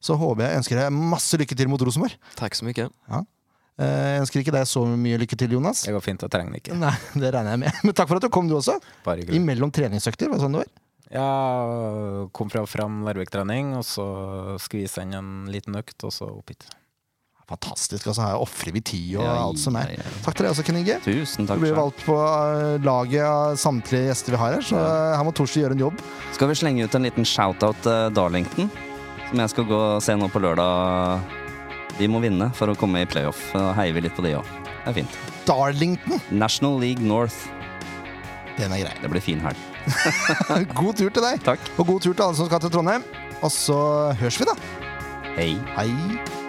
Så håper jeg ønsker deg masse lykke til mot Rosenborg. Takk så mye. Ja. Jeg ønsker ikke deg så mye lykke til, Jonas. Det går fint, jeg trenger ikke. Nei, [laughs] det regner jeg med. Men takk for at du kom, du også. Bare hyggelig. Imellom treningsøkter. Var det sånn det var? Ja, kom fra Fram Larvik-trening, og så skvise inn en liten økt, og så opp hit. Fantastisk. altså Her ofrer vi tid og alt som er. Takk til deg også, Kenny G. Tusen Du blir valgt på eh, laget av samtlige gjester vi har her, så eh, her må Torsi gjøre en jobb. Skal vi slenge ut en liten shout-out til Darlington? Som jeg skal gå og se nå på lørdag. De må vinne for å komme i playoff. Da heier vi litt på de òg. Det er fint. Darlington. National League North. Den er grei. Det blir fin helg. [laughs] God tur til deg, Takk. og god tur til alle som skal til Trondheim. Og så høres vi, da. Hei. Hei.